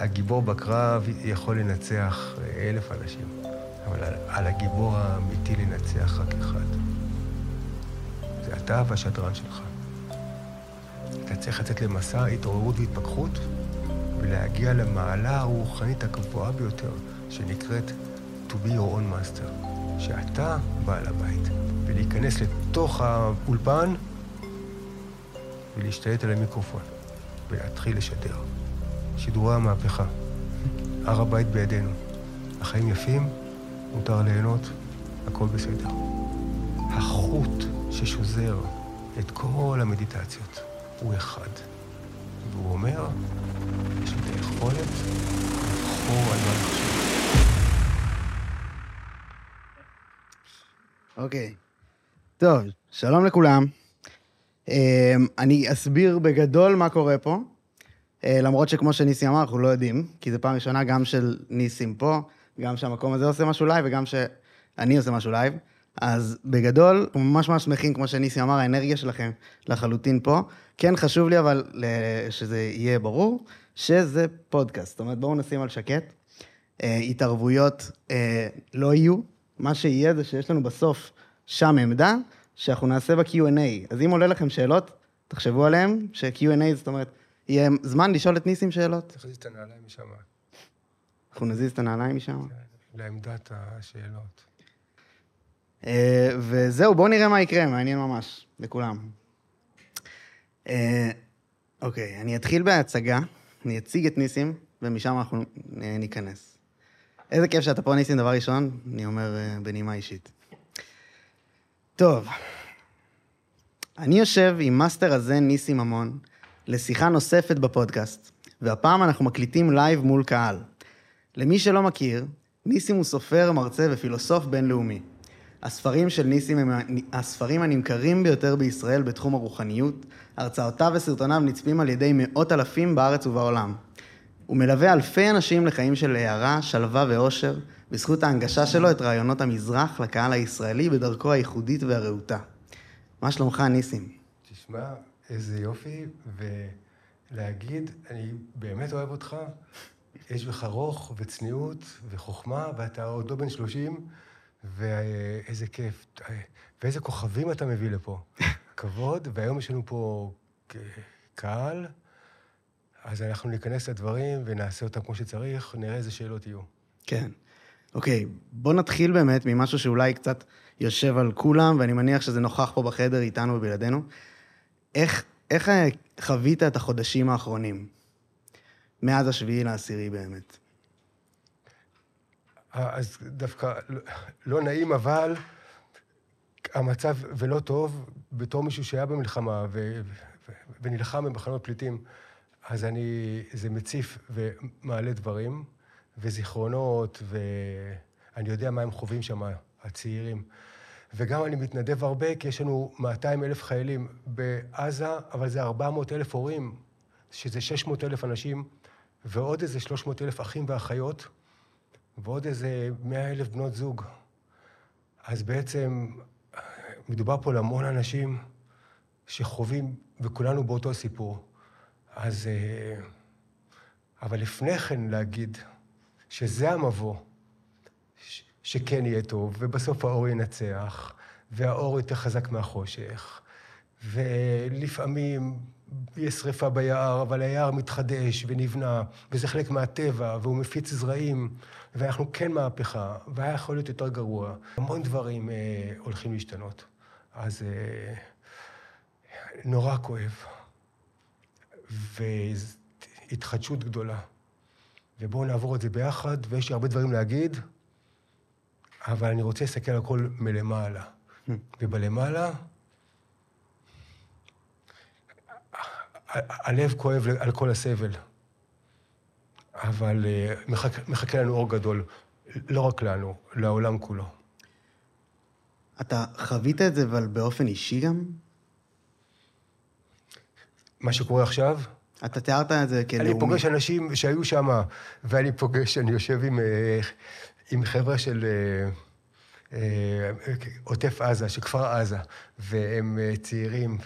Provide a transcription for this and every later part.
הגיבור בקרב יכול לנצח אלף אנשים, אבל על, על הגיבור האמיתי לנצח רק אחד. זה אתה והשדרן שלך. אתה צריך לצאת למסע התעוררות והתפכחות ולהגיע למעלה הרוחנית הגבוהה ביותר, שנקראת to be your own master, שאתה בעל הבית, ולהיכנס לתוך האולפן ולהשתלט על המיקרופון ולהתחיל לשדר. שידורי המהפכה. הר הבית בידינו. החיים יפים, מותר ליהנות, הכל בסדר. החוט ששוזר את כל המדיטציות הוא אחד. והוא אומר, יש לי את היכולת לבחור על מה לחשוב. אוקיי. טוב, שלום לכולם. אמ, אני אסביר בגדול מה קורה פה, למרות שכמו שניסים אמר, אנחנו לא יודעים, כי זו פעם ראשונה גם של ניסים פה, גם שהמקום הזה עושה משהו live וגם שאני עושה משהו live. אז בגדול, אנחנו ממש ממש שמחים, כמו שניסים אמר, האנרגיה שלכם לחלוטין פה. כן חשוב לי אבל שזה יהיה ברור, שזה פודקאסט. זאת אומרת, בואו נשים על שקט. אה, התערבויות אה, לא יהיו. מה שיהיה זה שיש לנו בסוף שם עמדה, שאנחנו נעשה ב-Q&A. אז אם עולה לכם שאלות, תחשבו עליהן, ש-Q&A, זאת אומרת, יהיה זמן לשאול את ניסים שאלות. להזיז את הנעליים משם. אנחנו נזיז את הנעליים משם. לעמדת השאלות. אה, וזהו, בואו נראה מה יקרה, מעניין ממש, לכולם. אה, אוקיי, אני אתחיל בהצגה, אני אציג את ניסים, ומשם אנחנו ניכנס. איזה כיף שאתה פה, ניסים, דבר ראשון, אני אומר אה, בנימה אישית. טוב, אני יושב עם מאסטר הזן, ניסים אמון, לשיחה נוספת בפודקאסט, והפעם אנחנו מקליטים live מול קהל. למי שלא מכיר, ניסים הוא סופר, מרצה ופילוסוף בינלאומי. הספרים של ניסים הם הספרים הנמכרים ביותר בישראל בתחום הרוחניות, הרצאותיו וסרטוניו נצפים על ידי מאות אלפים בארץ ובעולם. הוא מלווה אלפי אנשים לחיים של הערה, שלווה ואושר, בזכות ההנגשה שלו את רעיונות המזרח לקהל הישראלי בדרכו הייחודית והרהוטה. מה שלומך, ניסים? תשמע, איזה יופי, ולהגיד, אני באמת אוהב אותך, יש בך רוך וצניעות וחוכמה, ואתה עוד לא בן שלושים, ואיזה כיף, ואיזה כוכבים אתה מביא לפה. כבוד, והיום יש לנו פה קהל, אז אנחנו ניכנס לדברים ונעשה אותם כמו שצריך, נראה איזה שאלות יהיו. כן. אוקיי, בוא נתחיל באמת ממשהו שאולי קצת יושב על כולם, ואני מניח שזה נוכח פה בחדר איתנו ובלעדינו. איך, איך חווית את החודשים האחרונים? מאז השביעי לעשירי באמת. אז דווקא לא, לא נעים, אבל המצב, ולא טוב, בתור מישהו שהיה במלחמה ו, ו, ונלחם במחנות פליטים, אז אני, זה מציף ומעלה דברים. וזיכרונות, ואני יודע מה הם חווים שם, הצעירים. וגם אני מתנדב הרבה, כי יש לנו 200 אלף חיילים בעזה, אבל זה 400 אלף הורים, שזה 600 אלף אנשים, ועוד איזה 300 אלף אחים ואחיות, ועוד איזה 100 אלף בנות זוג. אז בעצם מדובר פה על המון אנשים שחווים, וכולנו באותו סיפור. אז... אה, אבל לפני כן להגיד, שזה המבוא, שכן יהיה טוב, ובסוף האור ינצח, והאור יותר חזק מהחושך. ולפעמים יש שריפה ביער, אבל היער מתחדש ונבנה, וזה חלק מהטבע, והוא מפיץ זרעים, ואנחנו כן מהפכה, והיה יכול להיות יותר גרוע. המון דברים אה, הולכים להשתנות. אז אה, נורא כואב. והתחדשות גדולה. ובואו נעבור את זה ביחד, ויש לי הרבה דברים להגיד, אבל אני רוצה להסתכל על הכל מלמעלה. ובלמעלה, הלב כואב על כל הסבל, אבל אה, מחכה, מחכה לנו אור גדול, לא רק לנו, לעולם כולו. אתה חווית את זה, אבל באופן אישי גם? מה שקורה עכשיו? אתה תיארת את זה כלאומי. אני פוגש אנשים שהיו שם, ואני פוגש, אני יושב עם, אה, עם חבר'ה של אה, אה, עוטף עזה, של כפר עזה, והם צעירים,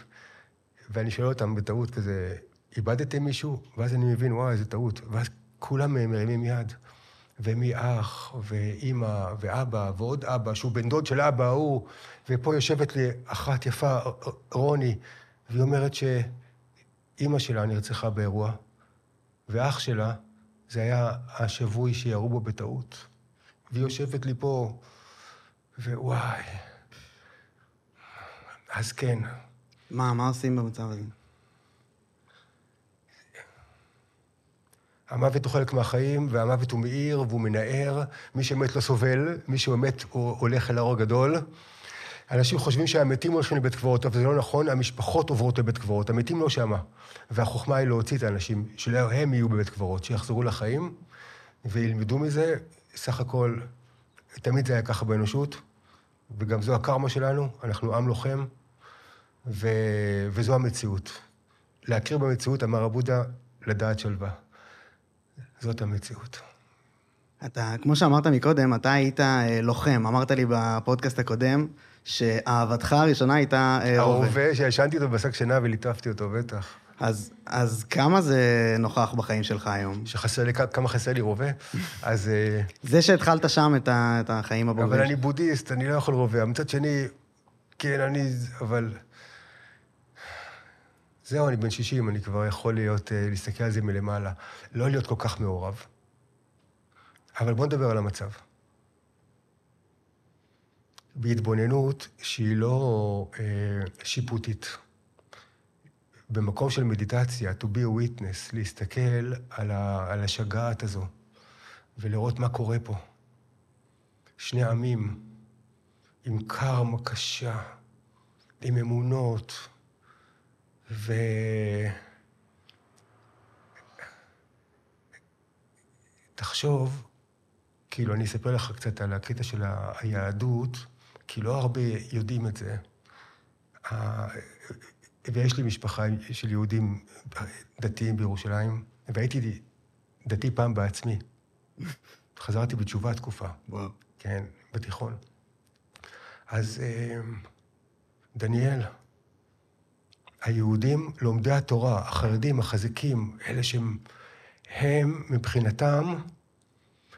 ואני שואל אותם בטעות כזה, איבדתם מישהו? ואז אני מבין, וואי, איזה טעות. ואז כולם מרימים יד. ומאח, ואימא, ואבא, ועוד אבא, שהוא בן דוד של אבא ההוא, ופה יושבת לי אחת יפה, רוני, והיא אומרת שאימא שלה נרצחה באירוע, ואח שלה, זה היה השבוי שירו בו בטעות. והיא יושבת לי פה, ווואי. אז כן. מה, מה עושים במצב הזה? המוות הוא חלק מהחיים, והמוות הוא מאיר והוא מנער. מי שמת לא סובל, מי שמת הוא הולך אל האור הגדול. אנשים חושבים שהמתים הולכים לבית קברות, אבל זה לא נכון, המשפחות עוברות לבית קברות, המתים לא שמה. והחוכמה היא להוציא את האנשים, שלא הם יהיו בבית קברות, שיחזרו לחיים וילמדו מזה. סך הכל, תמיד זה היה ככה באנושות, וגם זו הקרמה שלנו, אנחנו עם לוחם, ו... וזו המציאות. להכיר במציאות, אמר אבודה, לדעת שלווה. זאת המציאות. אתה, כמו שאמרת מקודם, אתה היית אה, לוחם. אמרת לי בפודקאסט הקודם שאהבתך הראשונה הייתה אה, רובה. הרובה, שישנתי אותו בשק שינה וליטפתי אותו, בטח. אז, אז כמה זה נוכח בחיים שלך היום? שחסר לי, כמה חסר לי רובה? אז... אה, זה שהתחלת שם את, ה, את החיים הבוגרים. אבל אני בודהיסט, אני לא יכול רובה. מצד שני, כן, אני... אבל... זהו, אני בן 60, אני כבר יכול להיות, אה, להסתכל על זה מלמעלה. לא להיות כל כך מעורב. אבל בואו נדבר על המצב. בהתבוננות שהיא לא אה, שיפוטית. במקום של מדיטציה, to be a witness, להסתכל על, ה, על השגעת הזו ולראות מה קורה פה. שני עמים עם קרמה קשה, עם אמונות, ו... תחשוב, כאילו, אני אספר לך קצת על הקטע של היהדות, כי לא הרבה יודעים את זה. ויש לי משפחה של יהודים דתיים בירושלים, והייתי דתי פעם בעצמי. חזרתי בתשובה תקופה. וואו. כן, בתיכון. אז אה, דניאל, היהודים לומדי התורה, החרדים, החזקים, אלה שהם, הם מבחינתם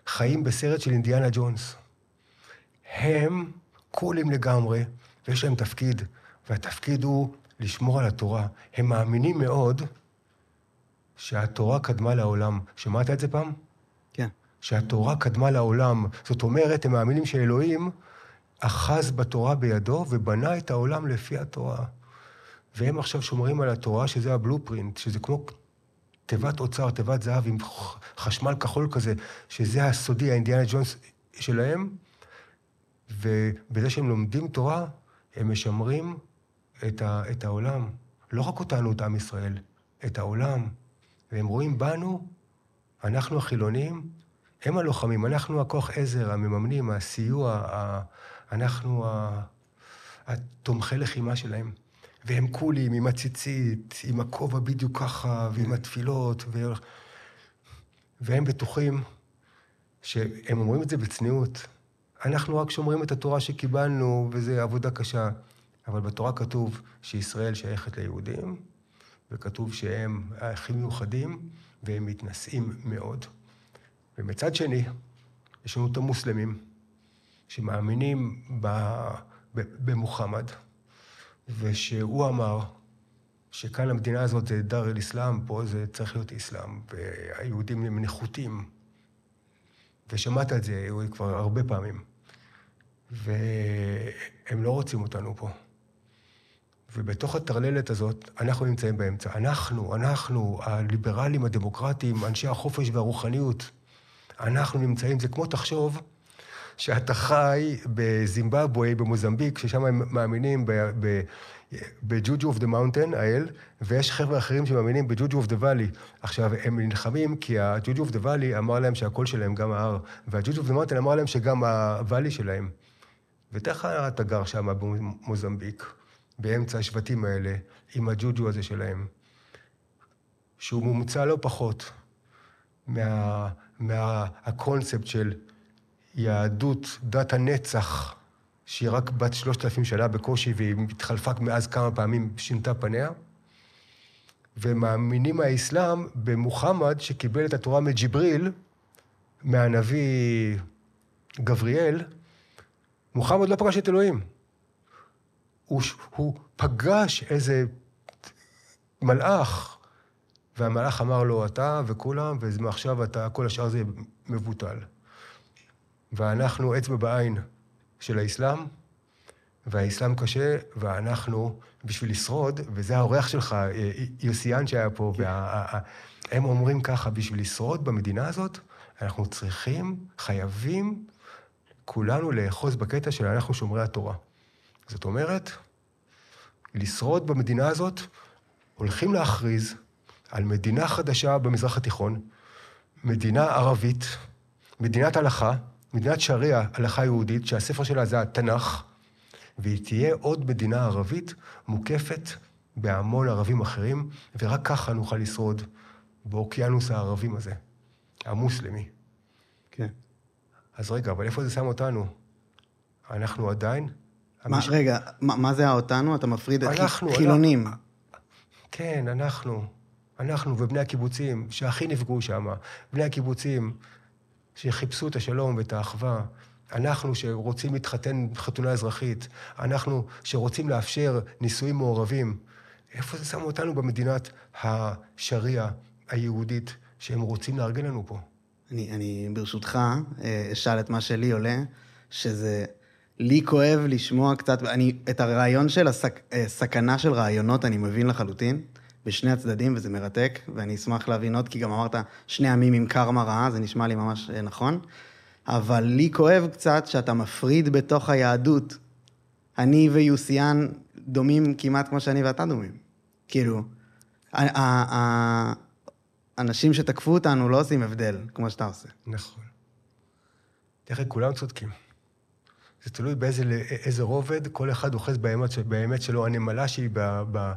חיים בסרט של אינדיאנה ג'ונס. הם קולים לגמרי, ויש להם תפקיד, והתפקיד הוא לשמור על התורה. הם מאמינים מאוד שהתורה קדמה לעולם. שמעת את זה פעם? כן. שהתורה קדמה לעולם. זאת אומרת, הם מאמינים שאלוהים אחז בתורה בידו ובנה את העולם לפי התורה. והם עכשיו שומרים על התורה, שזה הבלופרינט, שזה כמו תיבת אוצר, תיבת זהב עם חשמל כחול כזה, שזה הסודי, האינדיאנה ג'ונס שלהם, ובזה שהם לומדים תורה, הם משמרים את, ה, את העולם. לא רק אותנו, את עם ישראל, את העולם. והם רואים בנו, אנחנו החילונים, הם הלוחמים, אנחנו הכוח עזר, המממנים, הסיוע, ה, אנחנו התומכי לחימה שלהם. והם קולים עם הציצית, עם הכובע בדיוק ככה, ועם התפילות, ו... והם בטוחים שהם אומרים את זה בצניעות. אנחנו רק שומרים את התורה שקיבלנו, וזו עבודה קשה. אבל בתורה כתוב שישראל שייכת ליהודים, וכתוב שהם הכי מיוחדים, והם מתנשאים מאוד. ומצד שני, יש לנו את המוסלמים, שמאמינים במוחמד, ושהוא אמר שכאן המדינה הזאת זה דר אל אסלאם, פה זה צריך להיות אסלאם, והיהודים הם נחותים. ושמעת את זה כבר הרבה פעמים. והם לא רוצים אותנו פה. ובתוך הטרללת הזאת, אנחנו נמצאים באמצע. אנחנו, אנחנו, הליברלים, הדמוקרטים, אנשי החופש והרוחניות, אנחנו נמצאים, זה כמו תחשוב שאתה חי בזימבבואה, במוזמביק, ששם הם מאמינים בג'וג'ו of the mountain, האל, ויש חבר'ה אחרים שמאמינים בג'וג'ו of the valley. עכשיו, הם נלחמים כי הג'וג'ו of the valley אמר להם שהכול שלהם גם ההר, והג'וג'ו of the mountain אמר להם שגם ה valley שלהם. ותכף אתה גר שם במוזמביק, באמצע השבטים האלה, עם הג'וג'ו הזה שלהם, שהוא מומצא לא פחות מהקונספט מה, של יהדות, דת הנצח, שהיא רק בת שלושת אלפים שנה בקושי, והיא התחלפה מאז כמה פעמים, שינתה פניה. ומאמינים מהאסלאם במוחמד שקיבל את התורה מג'יבריל, מהנביא גבריאל. מוחמד לא פגש את אלוהים. הוא, הוא פגש איזה מלאך, והמלאך אמר לו, אתה וכולם, ומעכשיו אתה, כל השאר זה מבוטל. ואנחנו אצבע בעין של האסלאם, והאסלאם קשה, ואנחנו, בשביל לשרוד, וזה האורח שלך, יוסיאן שהיה פה, וה, הם אומרים ככה, בשביל לשרוד במדינה הזאת, אנחנו צריכים, חייבים, כולנו לאחוז בקטע של אנחנו שומרי התורה. זאת אומרת, לשרוד במדינה הזאת, הולכים להכריז על מדינה חדשה במזרח התיכון, מדינה ערבית, מדינת הלכה, מדינת שריעה, הלכה יהודית, שהספר שלה זה התנ"ך, והיא תהיה עוד מדינה ערבית מוקפת בהמון ערבים אחרים, ורק ככה נוכל לשרוד באוקיינוס הערבים הזה, המוסלמי. כן. אז רגע, אבל איפה זה שם אותנו? אנחנו עדיין... מה, המש... רגע, מה, מה זה האותנו? אתה מפריד את אנחנו, חילונים. אנחנו, כן, אנחנו. אנחנו ובני הקיבוצים שהכי נפגעו שם. בני הקיבוצים שחיפשו את השלום ואת האחווה. אנחנו שרוצים להתחתן חתונה אזרחית. אנחנו שרוצים לאפשר נישואים מעורבים. איפה זה שם אותנו במדינת השריעה היהודית שהם רוצים לארגן לנו פה? אני, אני ברשותך אה, אשאל את מה שלי עולה, שזה... לי כואב לשמוע קצת, אני, את הרעיון של הסכנה אה, של רעיונות אני מבין לחלוטין, בשני הצדדים, וזה מרתק, ואני אשמח להבין עוד, כי גם אמרת שני עמים עם קרמה רעה, זה נשמע לי ממש אה, נכון. אבל לי כואב קצת שאתה מפריד בתוך היהדות. אני ויוסיאן דומים כמעט כמו שאני ואתה דומים. כאילו, האנשים שתקפו אותנו לא עושים הבדל, כמו שאתה עושה. נכון. תראה, כולם צודקים. זה תלוי באיזה רובד, כל אחד אוחז באמת, באמת שלו. הנמלה שהיא ב, ב,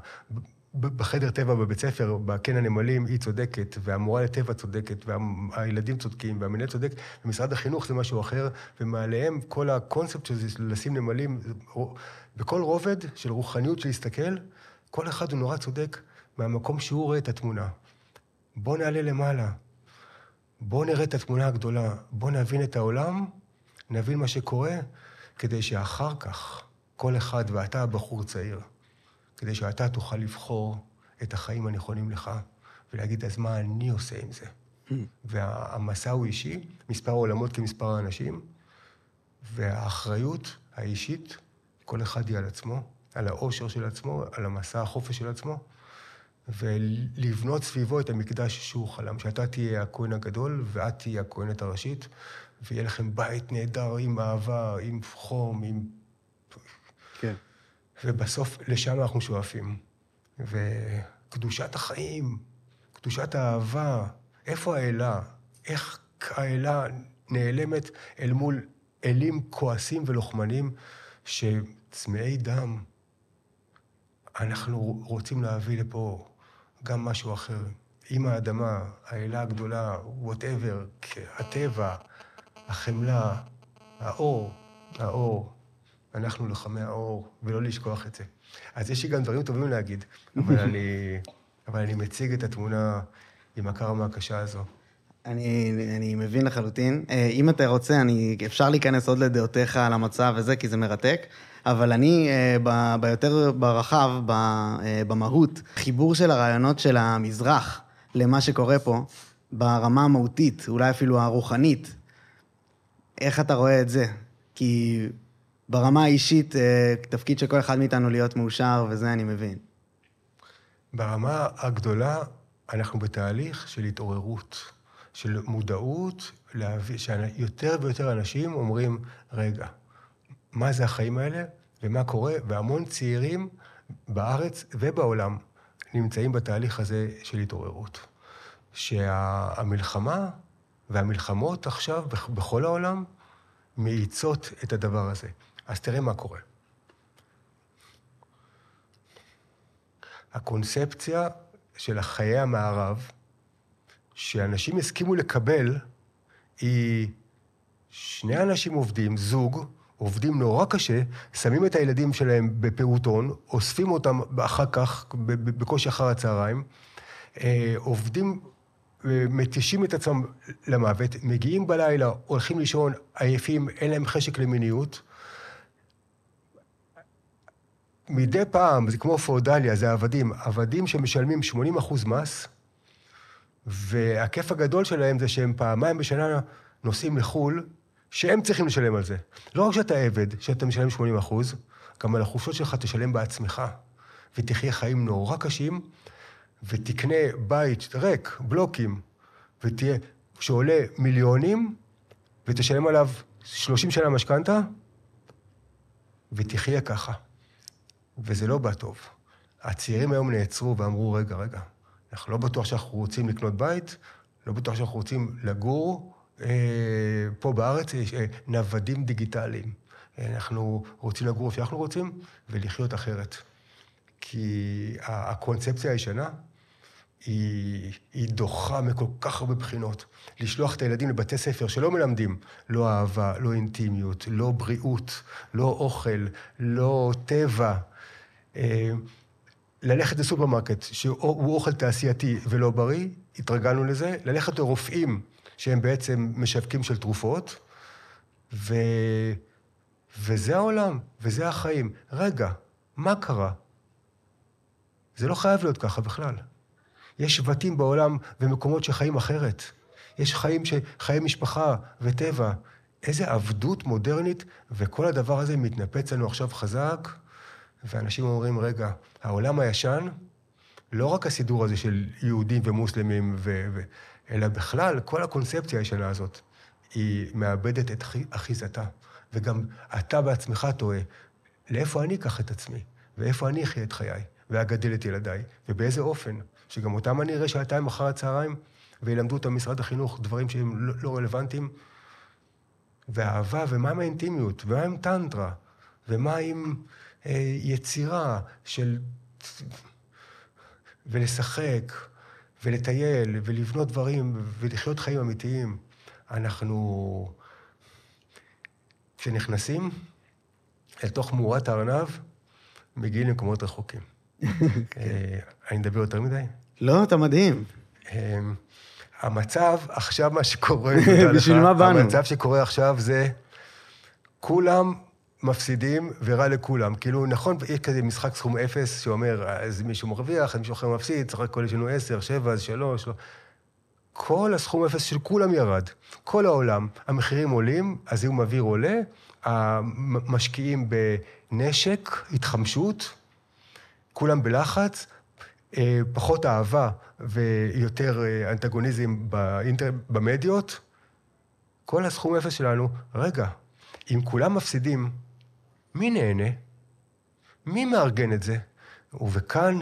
בחדר טבע בבית ספר, בקן הנמלים, היא צודקת, והמורה לטבע צודקת, והילדים צודקים, והמנהל צודק, ומשרד החינוך זה משהו אחר, ומעליהם כל הקונספט של לשים נמלים, בכל רובד של רוחניות של להסתכל, כל אחד הוא נורא צודק מהמקום שהוא רואה את התמונה. בואו נעלה למעלה, בואו נראה את התמונה הגדולה, בואו נבין את העולם, נבין מה שקורה, כדי שאחר כך כל אחד, ואתה הבחור צעיר, כדי שאתה תוכל לבחור את החיים הנכונים לך, ולהגיד, אז מה אני עושה עם זה? Hmm. והמסע הוא אישי, מספר העולמות כמספר האנשים, והאחריות האישית, כל אחד היא על עצמו, על האושר של עצמו, על המסע החופש של עצמו, ולבנות סביבו את המקדש שהוא חלם, שאתה תהיה הכהן הגדול ואת תהיה הכהנת הראשית, ויהיה לכם בית נהדר עם אהבה, עם חום, עם... כן. ובסוף לשם אנחנו שואפים. וקדושת החיים, קדושת האהבה, איפה האלה? איך האלה נעלמת אל מול אלים כועסים ולוחמנים שצמאי דם. אנחנו רוצים להביא לפה גם משהו אחר. עם האדמה, האלה הגדולה, וואטאבר, הטבע, החמלה, האור, האור. אנחנו לוחמי האור, ולא לשכוח את זה. אז יש לי גם דברים טובים להגיד, אבל אני, אבל אני מציג את התמונה עם הקרמה הקשה הזו. אני, אני מבין לחלוטין. אה, אם אתה רוצה, אני, אפשר להיכנס עוד לדעותיך על המצב וזה, כי זה מרתק, אבל אני, אה, ביותר ברחב, אה, במהות, חיבור של הרעיונות של המזרח למה שקורה פה, ברמה המהותית, אולי אפילו הרוחנית, איך אתה רואה את זה? כי ברמה האישית, אה, תפקיד של כל אחד מאיתנו להיות מאושר, וזה אני מבין. ברמה הגדולה, אנחנו בתהליך של התעוררות, של מודעות, להביא, שיותר ויותר אנשים אומרים, רגע, מה זה החיים האלה ומה קורה? והמון צעירים בארץ ובעולם נמצאים בתהליך הזה של התעוררות. שהמלחמה והמלחמות עכשיו בכל העולם מאיצות את הדבר הזה. אז תראה מה קורה. הקונספציה של חיי המערב, שאנשים הסכימו לקבל, היא שני אנשים עובדים, זוג, עובדים נורא קשה, שמים את הילדים שלהם בפעוטון, אוספים אותם אחר כך, בקושי אחר הצהריים, אה, עובדים, מתישים את עצמם למוות, מגיעים בלילה, הולכים לישון עייפים, אין להם חשק למיניות. מדי פעם, זה כמו פאודליה, זה עבדים, עבדים שמשלמים 80 אחוז מס, והכיף הגדול שלהם זה שהם פעמיים בשנה נוסעים לחו"ל, שהם צריכים לשלם על זה. לא רק שאתה עבד, שאתה משלם 80 אחוז, גם על החופשות שלך תשלם בעצמך, ותחיה חיים נורא קשים, ותקנה בית ריק, בלוקים, ותהיה, שעולה מיליונים, ותשלם עליו 30 שנה משכנתה, ותחיה ככה. וזה לא בא טוב. הצעירים היום נעצרו ואמרו, רגע, רגע, אנחנו לא בטוח שאנחנו רוצים לקנות בית, לא בטוח שאנחנו רוצים לגור אה, פה בארץ, יש אה, נוודים דיגיטליים. אנחנו רוצים לגור איפה שאנחנו רוצים ולחיות אחרת. כי הקונספציה הישנה היא, היא דוחה מכל כך הרבה בחינות. לשלוח את הילדים לבתי ספר שלא מלמדים לא אהבה, לא אינטימיות, לא בריאות, לא אוכל, לא טבע. אה, ללכת לסופרמרקט, שהוא אוכל תעשייתי ולא בריא, התרגלנו לזה, ללכת לרופאים שהם בעצם משווקים של תרופות, ו... וזה העולם, וזה החיים. רגע, מה קרה? זה לא חייב להיות ככה בכלל. יש שבטים בעולם ומקומות שחיים אחרת. יש חיים שחיי משפחה וטבע. איזה עבדות מודרנית, וכל הדבר הזה מתנפץ לנו עכשיו חזק. ואנשים אומרים, רגע, העולם הישן, לא רק הסידור הזה של יהודים ומוסלמים, ו... ו... אלא בכלל, כל הקונספציה הישנה הזאת, היא מאבדת את אחיזתה. וגם אתה בעצמך טועה, לאיפה אני אקח את עצמי? ואיפה אני אחיה את חיי? ואגדל את ילדיי? ובאיזה אופן? שגם אותם אני אראה שעתיים אחר הצהריים, וילמדו אותם משרד החינוך דברים שהם לא, לא רלוונטיים. ואהבה, ומה עם האינטימיות? ומה עם טנטרה? ומה עם אה, יצירה של... ולשחק, ולטייל, ולבנות דברים, ולחיות חיים אמיתיים. אנחנו... כשנכנסים אל תוך מאורת הארנב, מגיעים למקומות רחוקים. אה, אני מדבר יותר מדי? לא, אתה מדהים. אה, המצב, עכשיו מה שקורה, בשביל מה באנו? המצב שקורה עכשיו זה, כולם מפסידים ורע לכולם. כאילו, נכון, יש כזה משחק סכום אפס שאומר, אז מישהו מרוויח, אז מישהו אחר מפסיד, צריך כל יש לנו עשר, שבע, אז שלוש, לא. כל הסכום אפס של כולם ירד. כל העולם. המחירים עולים, הזיהום אוויר עולה, המשקיעים בנשק, התחמשות, כולם בלחץ, פחות אהבה ויותר אה, אנטגוניזם באינטר... במדיות. כל הסכום אפס שלנו, רגע, אם כולם מפסידים, מי נהנה? מי מארגן את זה? וכאן,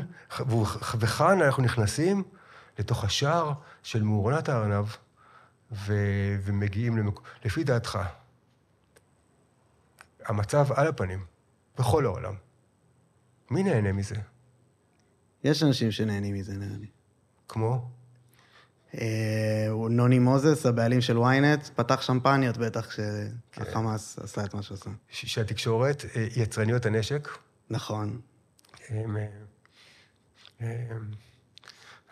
וכאן אנחנו נכנסים לתוך השער של מאורנת הארנב, ו, ומגיעים למק... לפי דעתך, המצב על הפנים, בכל העולם. מי נהנה מזה? יש אנשים שנהנים מזה, נראה לי. כמו? אה, נוני מוזס, הבעלים של ynet, פתח שמפניות בטח כשהחמאס עשה את מה שעשה. שהתקשורת, אה, יצרניות הנשק. נכון. אה,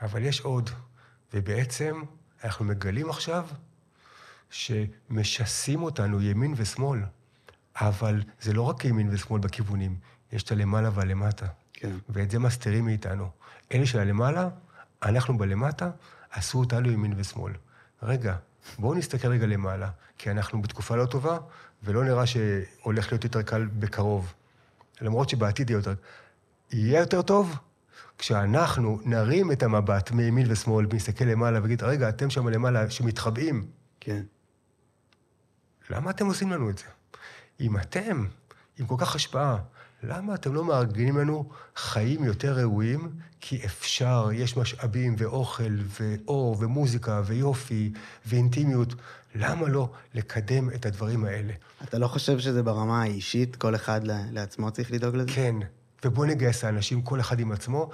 אבל יש עוד, ובעצם אנחנו מגלים עכשיו שמשסים אותנו ימין ושמאל, אבל זה לא רק ימין ושמאל בכיוונים, יש את הלמעלה והלמטה. כן. ואת זה מסתירים מאיתנו. אלה של הלמעלה, אנחנו בלמטה, עשו אותנו ימין ושמאל. רגע, בואו נסתכל רגע למעלה, כי אנחנו בתקופה לא טובה, ולא נראה שהולך להיות יותר קל בקרוב. למרות שבעתיד יהיה יותר... יהיה יותר טוב כשאנחנו נרים את המבט מימין ושמאל, ונסתכל למעלה ונגיד, רגע, אתם שם למעלה שמתחבאים. כן. למה אתם עושים לנו את זה? אם אתם עם כל כך השפעה, למה אתם לא מארגנים לנו חיים יותר ראויים? כי אפשר, יש משאבים ואוכל ואור ומוזיקה ויופי ואינטימיות. למה לא לקדם את הדברים האלה? אתה לא חושב שזה ברמה האישית, כל אחד לעצמו צריך לדאוג לזה? כן, ובואו נגייס האנשים, כל אחד עם עצמו,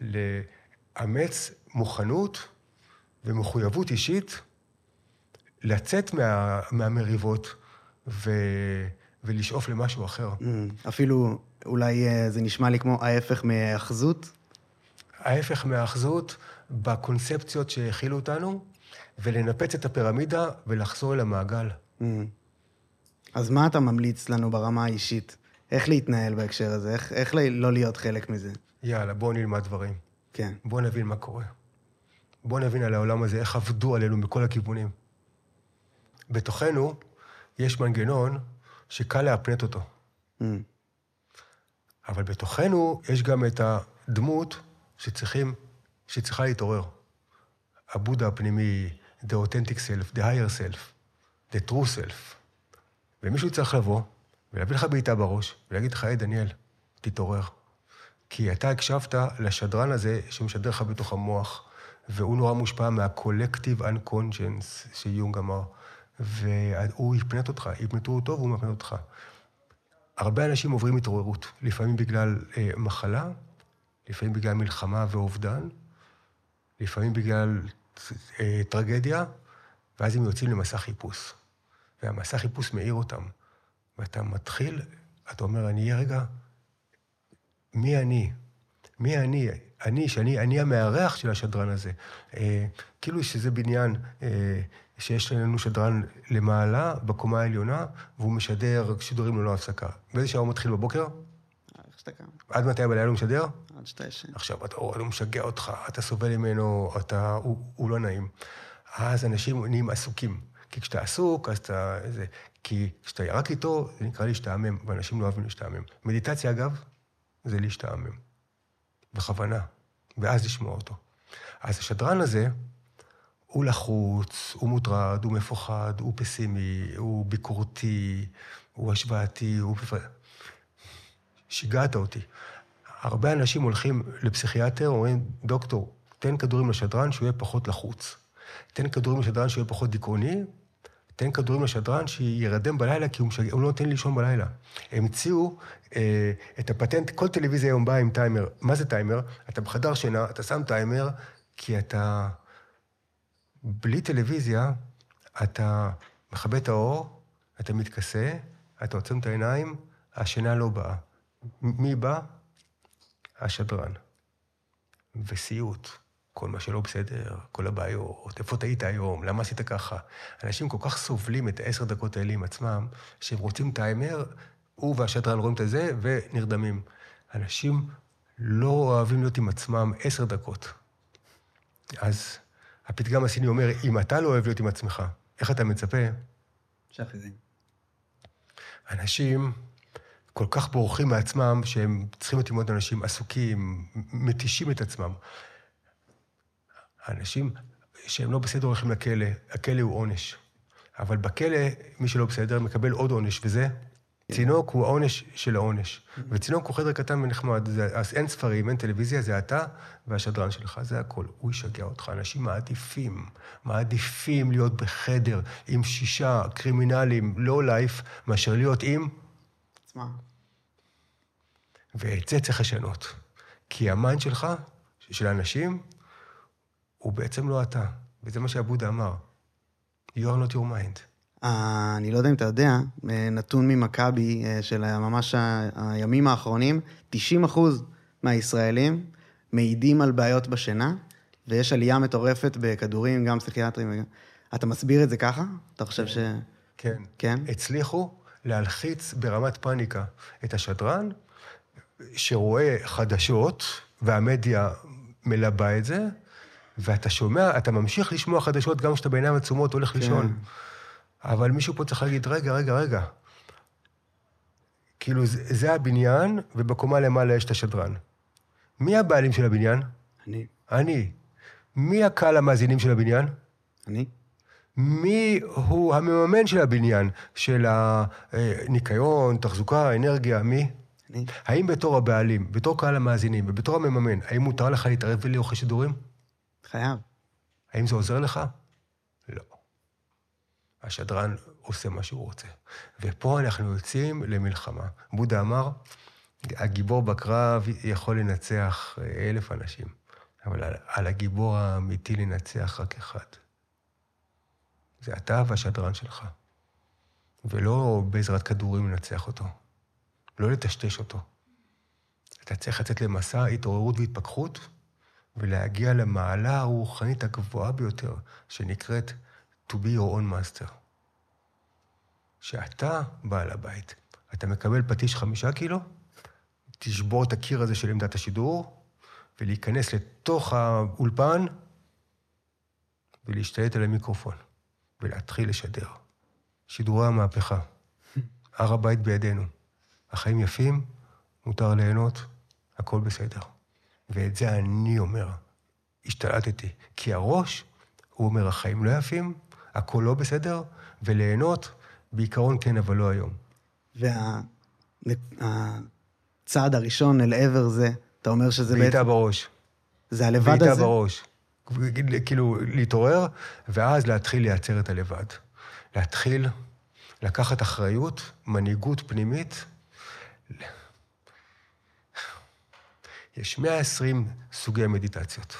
לאמץ מוכנות ומחויבות אישית לצאת מה, מהמריבות ו... ולשאוף למשהו אחר. Mm, אפילו, אולי אה, זה נשמע לי כמו ההפך מהאחזות? ההפך מהאחזות בקונספציות שהכילו אותנו, ולנפץ את הפירמידה ולחזור אל המעגל. Mm. אז מה אתה ממליץ לנו ברמה האישית? איך להתנהל בהקשר הזה? איך, איך לא להיות חלק מזה? יאללה, בואו נלמד דברים. כן. בואו נבין מה קורה. בואו נבין על העולם הזה איך עבדו עלינו מכל הכיוונים. בתוכנו יש מנגנון שקל להפנט אותו. Mm. אבל בתוכנו יש גם את הדמות שצריכים, שצריכה להתעורר. הבודה הפנימי, the authentic self, the higher self, the true self. ומישהו צריך לבוא ולהביא לך בעיטה בראש ולהגיד לך, היי, דניאל, תתעורר. כי אתה הקשבת לשדרן הזה שמשדר לך בתוך המוח, והוא נורא מושפע מה-collective unconscious שיונג אמר, והוא יפנט אותך, יפנטו אותו והוא מפנט אותך. הרבה אנשים עוברים התעוררות, לפעמים בגלל אה, מחלה, לפעמים בגלל מלחמה ואובדן, לפעמים בגלל אה, טרגדיה, ואז הם יוצאים למסע חיפוש. והמסע חיפוש מאיר אותם. ואתה מתחיל, אתה אומר, אני אהיה רגע, מי אני? מי אני? אני, שאני אני המארח של השדרן הזה. אה, כאילו שזה בניין אה, שיש לנו שדרן למעלה, בקומה העליונה, והוא משדר שידורים ללא הפסקה. באיזה שעה הוא מתחיל בבוקר? קם. עד מתי בלילה הוא משדר? עד שאתה ישן. עכשיו, אתה, הוא משגע אותך, אתה סובל ממנו, אתה, הוא, הוא לא נעים. אז אנשים נהיים עסוקים. כי כשאתה עסוק, אז אתה... זה, כי כשאתה רק איתו, זה נקרא להשתעמם, ואנשים לא אוהבים להשתעמם. מדיטציה, אגב, זה להשתעמם. בכוונה. ואז לשמוע אותו. אז השדרן הזה, הוא לחוץ, הוא מוטרד, הוא מפוחד, הוא פסימי, הוא ביקורתי, הוא השוואתי, הוא... שיגעת אותי. הרבה אנשים הולכים לפסיכיאטר, אומרים, דוקטור, תן כדורים לשדרן שהוא יהיה פחות לחוץ. תן כדורים לשדרן שהוא יהיה פחות דיכאוני, תן כדורים לשדרן שירדם בלילה, כי הוא, משג... הוא לא נותן לישון בלילה. הם הציעו אה, את הפטנט, כל טלוויזיה היום באה עם טיימר. מה זה טיימר? אתה בחדר שינה, אתה שם טיימר, כי אתה... בלי טלוויזיה, אתה מכבה את האור, אתה מתכסה, אתה עוצם את העיניים, השינה לא באה. מי בא? השדרן. וסיוט. כל מה שלא בסדר, כל הבעיות, איפה טעית היום, למה עשית ככה. אנשים כל כך סובלים את העשר דקות האלה עם עצמם, שהם רוצים טיימר, הוא והשדרן רואים את זה ונרדמים. אנשים לא אוהבים להיות עם עצמם עשר דקות. אז הפתגם הסיני אומר, אם אתה לא אוהב להיות עם עצמך, איך אתה מצפה? שאחרים. אנשים כל כך בורחים מעצמם, שהם צריכים להיות עם עוד אנשים עסוקים, מתישים את עצמם. אנשים שהם לא בסדר הולכים לכלא, הכלא הוא עונש. אבל בכלא, מי שלא בסדר מקבל עוד עונש, וזה. צינוק הוא העונש של העונש. וצינוק הוא חדר קטן ונחמד, אז אין ספרים, אין טלוויזיה, זה אתה והשדרן שלך, זה הכל. הוא ישגע אותך. אנשים מעדיפים, מעדיפים להיות בחדר עם שישה קרימינלים, for life, מאשר להיות עם... עצמם. ואת זה צריך לשנות. כי ה mind שלך, של האנשים, הוא בעצם לא אתה. וזה מה שהבודהה אמר. You are not your mind. אה, אני לא יודע אם אתה יודע, אה, נתון ממכבי אה, של ממש הימים האחרונים, 90 אחוז מהישראלים מעידים על בעיות בשינה, ויש עלייה מטורפת בכדורים, גם פסיכיאטרים. אתה מסביר את זה ככה? אתה חושב ש... כן. כן? הצליחו להלחיץ ברמת פאניקה את השדרן, שרואה חדשות, והמדיה מלבה את זה, ואתה שומע, אתה ממשיך לשמוע חדשות גם כשאתה בעיניים עצומות הולך כן. לישון. אבל מישהו פה צריך להגיד, רגע, רגע, רגע. כאילו, זה, זה הבניין, ובקומה למעלה יש את השדרן. מי הבעלים של הבניין? אני. אני. מי הקהל המאזינים של הבניין? אני. מי הוא המממן של הבניין? של הניקיון, תחזוקה, אנרגיה, מי? אני. האם בתור הבעלים, בתור קהל המאזינים ובתור המממן, האם מותר לך להתערב ולאוכל שידורים? חייב. האם זה עוזר לך? השדרן עושה מה שהוא רוצה. ופה אנחנו יוצאים למלחמה. בודה אמר, הגיבור בקרב יכול לנצח אלף אנשים, אבל על, על הגיבור האמיתי לנצח רק אחד. זה אתה והשדרן שלך. ולא בעזרת כדורים לנצח אותו. לא לטשטש אותו. אתה צריך לצאת למסע התעוררות והתפכחות, ולהגיע למעלה הרוחנית הגבוהה ביותר, שנקראת to be your own master. שאתה בעל הבית. אתה מקבל פטיש חמישה קילו, תשבור את הקיר הזה של עמדת השידור, ולהיכנס לתוך האולפן, ולהשתלט על המיקרופון, ולהתחיל לשדר. שידורי המהפכה. הר הבית בידינו. החיים יפים, מותר ליהנות, הכל בסדר. ואת זה אני אומר, השתלטתי. כי הראש, הוא אומר, החיים לא יפים, הכל לא בסדר, וליהנות, בעיקרון כן, אבל לא היום. והצעד הראשון אל עבר זה, אתה אומר שזה בעיטה בעצם... בראש. זה הלבד הזה? בעיטה בראש. כאילו, להתעורר, ואז להתחיל לייצר את הלבד. להתחיל לקחת אחריות, מנהיגות פנימית. יש 120 סוגי מדיטציות.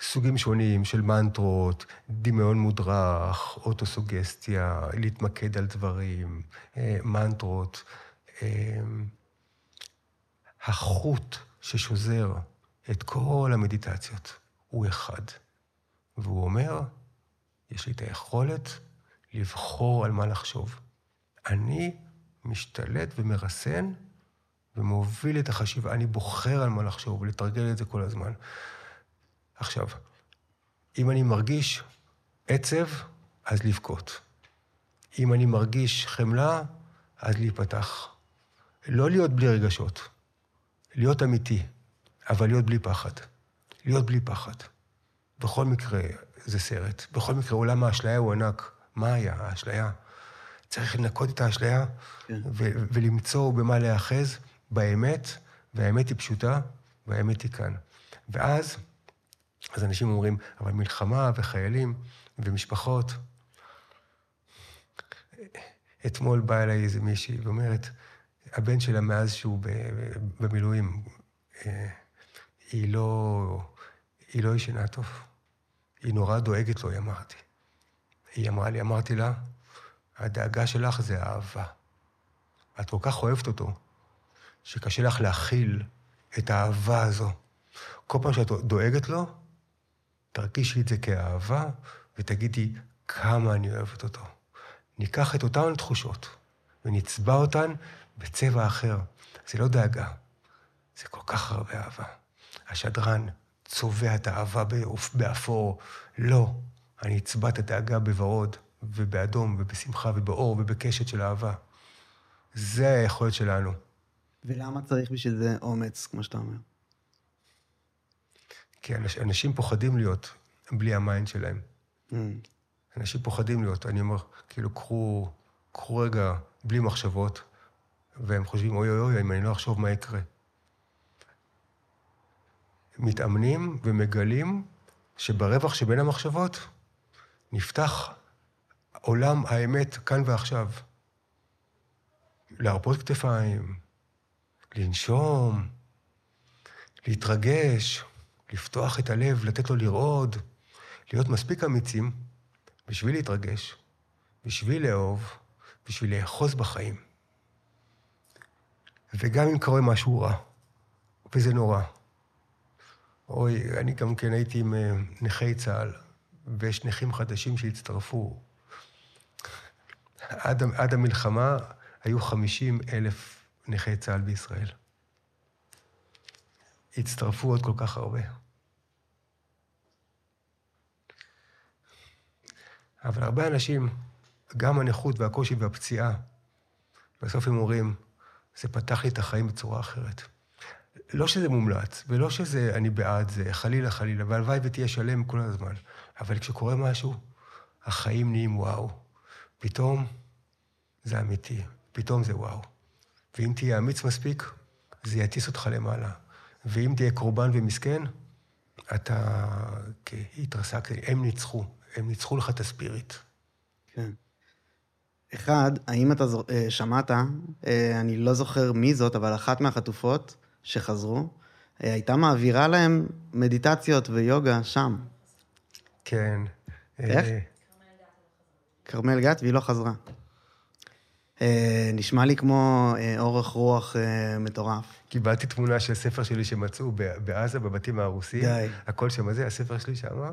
סוגים שונים של מנטרות, דמיון מודרך, אוטוסוגסטיה, להתמקד על דברים, אה, מנטרות. אה, החוט ששוזר את כל המדיטציות הוא אחד, והוא אומר, יש לי את היכולת לבחור על מה לחשוב. אני משתלט ומרסן ומוביל את החשיבה. אני בוחר על מה לחשוב ולתרגל את זה כל הזמן. עכשיו, אם אני מרגיש עצב, אז לבכות. אם אני מרגיש חמלה, אז להיפתח. לא להיות בלי רגשות, להיות אמיתי, אבל להיות בלי פחד. להיות בלי פחד. בכל מקרה, זה סרט. בכל מקרה, עולם האשליה הוא ענק. מה היה האשליה? צריך לנקות את האשליה כן. ו- ולמצוא במה להיאחז, באמת, והאמת היא פשוטה, והאמת היא כאן. ואז, אז אנשים אומרים, אבל מלחמה וחיילים ומשפחות. אתמול באה אליי איזה מישהי ואומרת, הבן שלה מאז שהוא במילואים, אה, היא לא, היא לא ישנה טוב. היא נורא דואגת לו, היא אמרתי. היא אמרה לי, אמרתי לה, הדאגה שלך זה אהבה. את כל כך אוהבת אותו, שקשה לך להכיל את האהבה הזו. כל פעם שאת דואגת לו, תרגישי את זה כאהבה, ותגידי כמה אני אוהבת אותו. ניקח את אותן תחושות ונצבע אותן בצבע אחר. זה לא דאגה, זה כל כך הרבה אהבה. השדן צובע את האהבה באפור. לא, אני אצבע את הדאגה בוורוד, ובאדום, ובשמחה, ובאור, ובקשת של אהבה. זה היכולת שלנו. ולמה צריך בשביל זה אומץ, כמו שאתה אומר? כי אנשים פוחדים להיות בלי ה mind שלהם. Mm. אנשים פוחדים להיות. אני אומר, כאילו, קחו, קחו רגע בלי מחשבות, והם חושבים, אוי אוי אוי, אם אני לא אחשוב, מה יקרה? מתאמנים ומגלים שברווח שבין המחשבות נפתח עולם האמת כאן ועכשיו. להרפות כתפיים, לנשום, להתרגש, לפתוח את הלב, לתת לו לרעוד, להיות מספיק אמיצים בשביל להתרגש, בשביל לאהוב, בשביל לאחוז בחיים. וגם אם קורה משהו רע, וזה נורא, אוי, אני גם כן הייתי עם אה, נכי צה"ל, ויש נכים חדשים שהצטרפו. עד, עד המלחמה היו 50 אלף נכי צה"ל בישראל. הצטרפו עוד כל כך הרבה. אבל הרבה אנשים, גם הנכות והקושי והפציעה, בסוף הם אומרים, זה פתח לי את החיים בצורה אחרת. לא שזה מומלץ, ולא שזה אני בעד זה, חלילה, חלילה, והלוואי ותהיה שלם כל הזמן. אבל כשקורה משהו, החיים נהיים וואו. פתאום זה אמיתי, פתאום זה וואו. ואם תהיה אמיץ מספיק, זה יטיס אותך למעלה. ואם תהיה קורבן ומסכן, אתה התרסקת, הם ניצחו, הם ניצחו לך את הספיריט. כן. אחד, האם אתה אה, שמעת, אה, אני לא זוכר מי זאת, אבל אחת מהחטופות שחזרו, אה, הייתה מעבירה להם מדיטציות ויוגה שם. כן. איך? כרמל גת, והיא לא חזרה. אה, נשמע לי כמו אה, אורך רוח אה, מטורף. קיבלתי תמונה של ספר שלי שמצאו בעזה, בבתים הרוסים. די. הכל שם הזה, הספר שלי שם,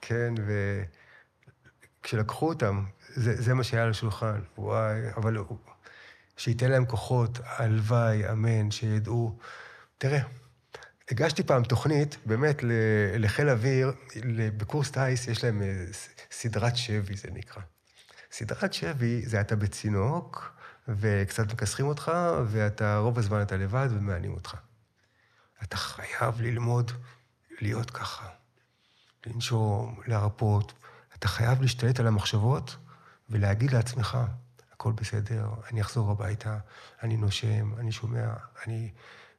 כן, וכשלקחו אותם, זה, זה מה שהיה על השולחן. וואי, אבל שייתן להם כוחות, הלוואי, אמן, שידעו. תראה, הגשתי פעם תוכנית, באמת, לחיל אוויר, בקורס טיס יש להם סדרת שבי, זה נקרא. סדרת שבי זה אתה בצינוק, וקצת מכסחים אותך, ואתה, רוב הזמן אתה לבד ומענים אותך. אתה חייב ללמוד להיות ככה. לנשום, להרפות. אתה חייב להשתלט על המחשבות ולהגיד לעצמך, הכל בסדר, אני אחזור הביתה, אני נושם, אני שומע, אני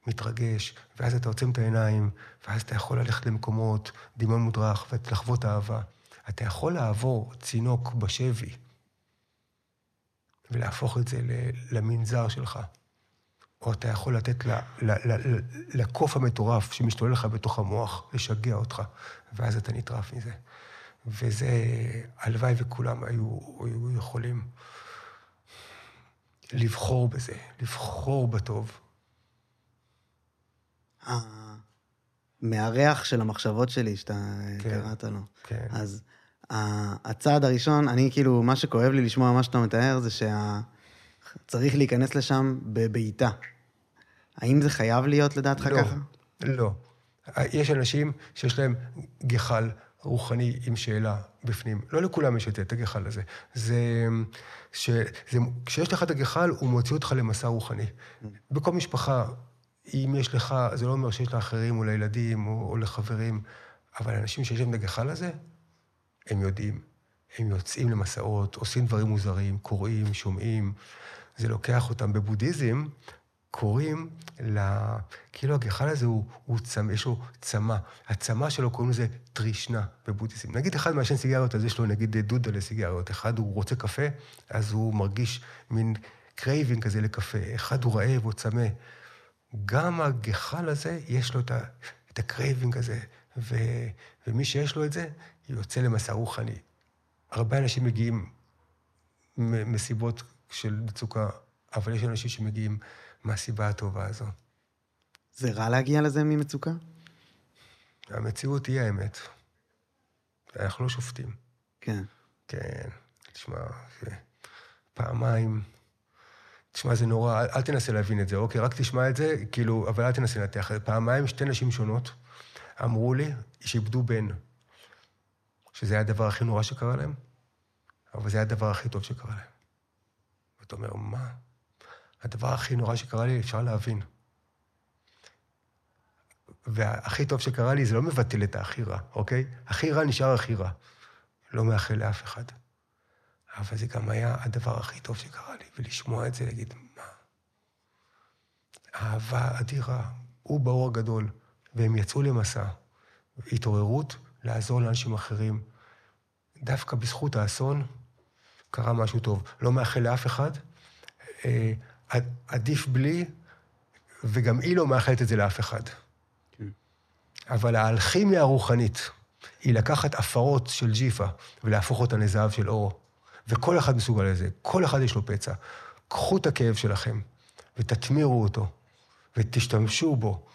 מתרגש, ואז אתה עוצם את העיניים, ואז אתה יכול ללכת למקומות, דמיון מודרך, ולחוות אהבה. אתה יכול לעבור צינוק בשבי ולהפוך את זה למנזר שלך. או אתה יכול לתת לקוף המטורף שמשתולל לך בתוך המוח, לשגע אותך, ואז אתה נטרף מזה. וזה, הלוואי וכולם היו, היו יכולים לבחור בזה, לבחור בטוב. המארח של המחשבות שלי, שאתה כן. קראת לו. כן. אז הצעד הראשון, אני כאילו, מה שכואב לי לשמוע מה שאתה מתאר, זה שצריך להיכנס לשם בבעיטה. האם זה חייב להיות לדעתך לא, ככה? לא. יש אנשים שיש להם גחל רוחני עם שאלה בפנים. לא לכולם יש את זה, את הגחל הזה. זה... ש... זה... כשיש לך את הגחל, הוא מוציא אותך למסע רוחני. בכל משפחה, אם יש לך, זה לא אומר שיש לאחרים או לילדים או, או לחברים, אבל אנשים שיש להם את הגחל הזה, הם יודעים. הם יוצאים למסעות, עושים דברים מוזרים, קוראים, שומעים. זה לוקח אותם. בבודהיזם קוראים ל... כאילו הגחל הזה הוא, הוא צמא, יש לו צמא. הצמא שלו קוראים לזה טרישנה בבודהיזם. נגיד אחד מעשן סיגריות, אז יש לו נגיד צמא לסיגריות. אחד הוא רוצה קפה, אז הוא מרגיש מין craving כזה לקפה. אחד הוא רעב או צמא. גם הגחל הזה, יש לו את, ה, את ה craving הזה, ו, ומי שיש לו את זה, יוצא למסע רוחני. הרבה אנשים מגיעים מסיבות של מצוקה, אבל יש אנשים שמגיעים מהסיבה הטובה הזו. זה רע להגיע לזה ממצוקה? המציאות היא האמת. אנחנו לא שופטים. כן. כן, תשמע, פעמיים... תשמע, זה נורא, אל, אל תנסה להבין את זה, אוקיי? רק תשמע את זה, כאילו, אבל אל תנסה לנתח. פעמיים שתי נשים שונות אמרו לי שאיבדו בן, שזה היה הדבר הכי נורא שקרה להם, אבל זה היה הדבר הכי טוב שקרה להם. ואתה אומר, מה? הדבר הכי נורא שקרה לי, אפשר להבין. והכי טוב שקרה לי, זה לא מבטל את הכי רע, אוקיי? הכי רע נשאר הכי רע. לא מאחל לאף אחד. אבל זה גם היה הדבר הכי טוב שקרה לי, ולשמוע את זה, להגיד, מה? אהבה אדירה, הוא באור הגדול, והם יצאו למסע. התעוררות, לעזור לאנשים אחרים. דווקא בזכות האסון קרה משהו טוב. לא מאחל לאף אחד, אה, עדיף בלי, וגם היא לא מאחלת את זה לאף אחד. אבל האלכימיה הרוחנית היא לקחת עפרות של ג'יפה ולהפוך אותן לזהב של אור. וכל אחד מסוגל לזה, כל אחד יש לו פצע. קחו את הכאב שלכם ותתמירו אותו, ותשתמשו בו,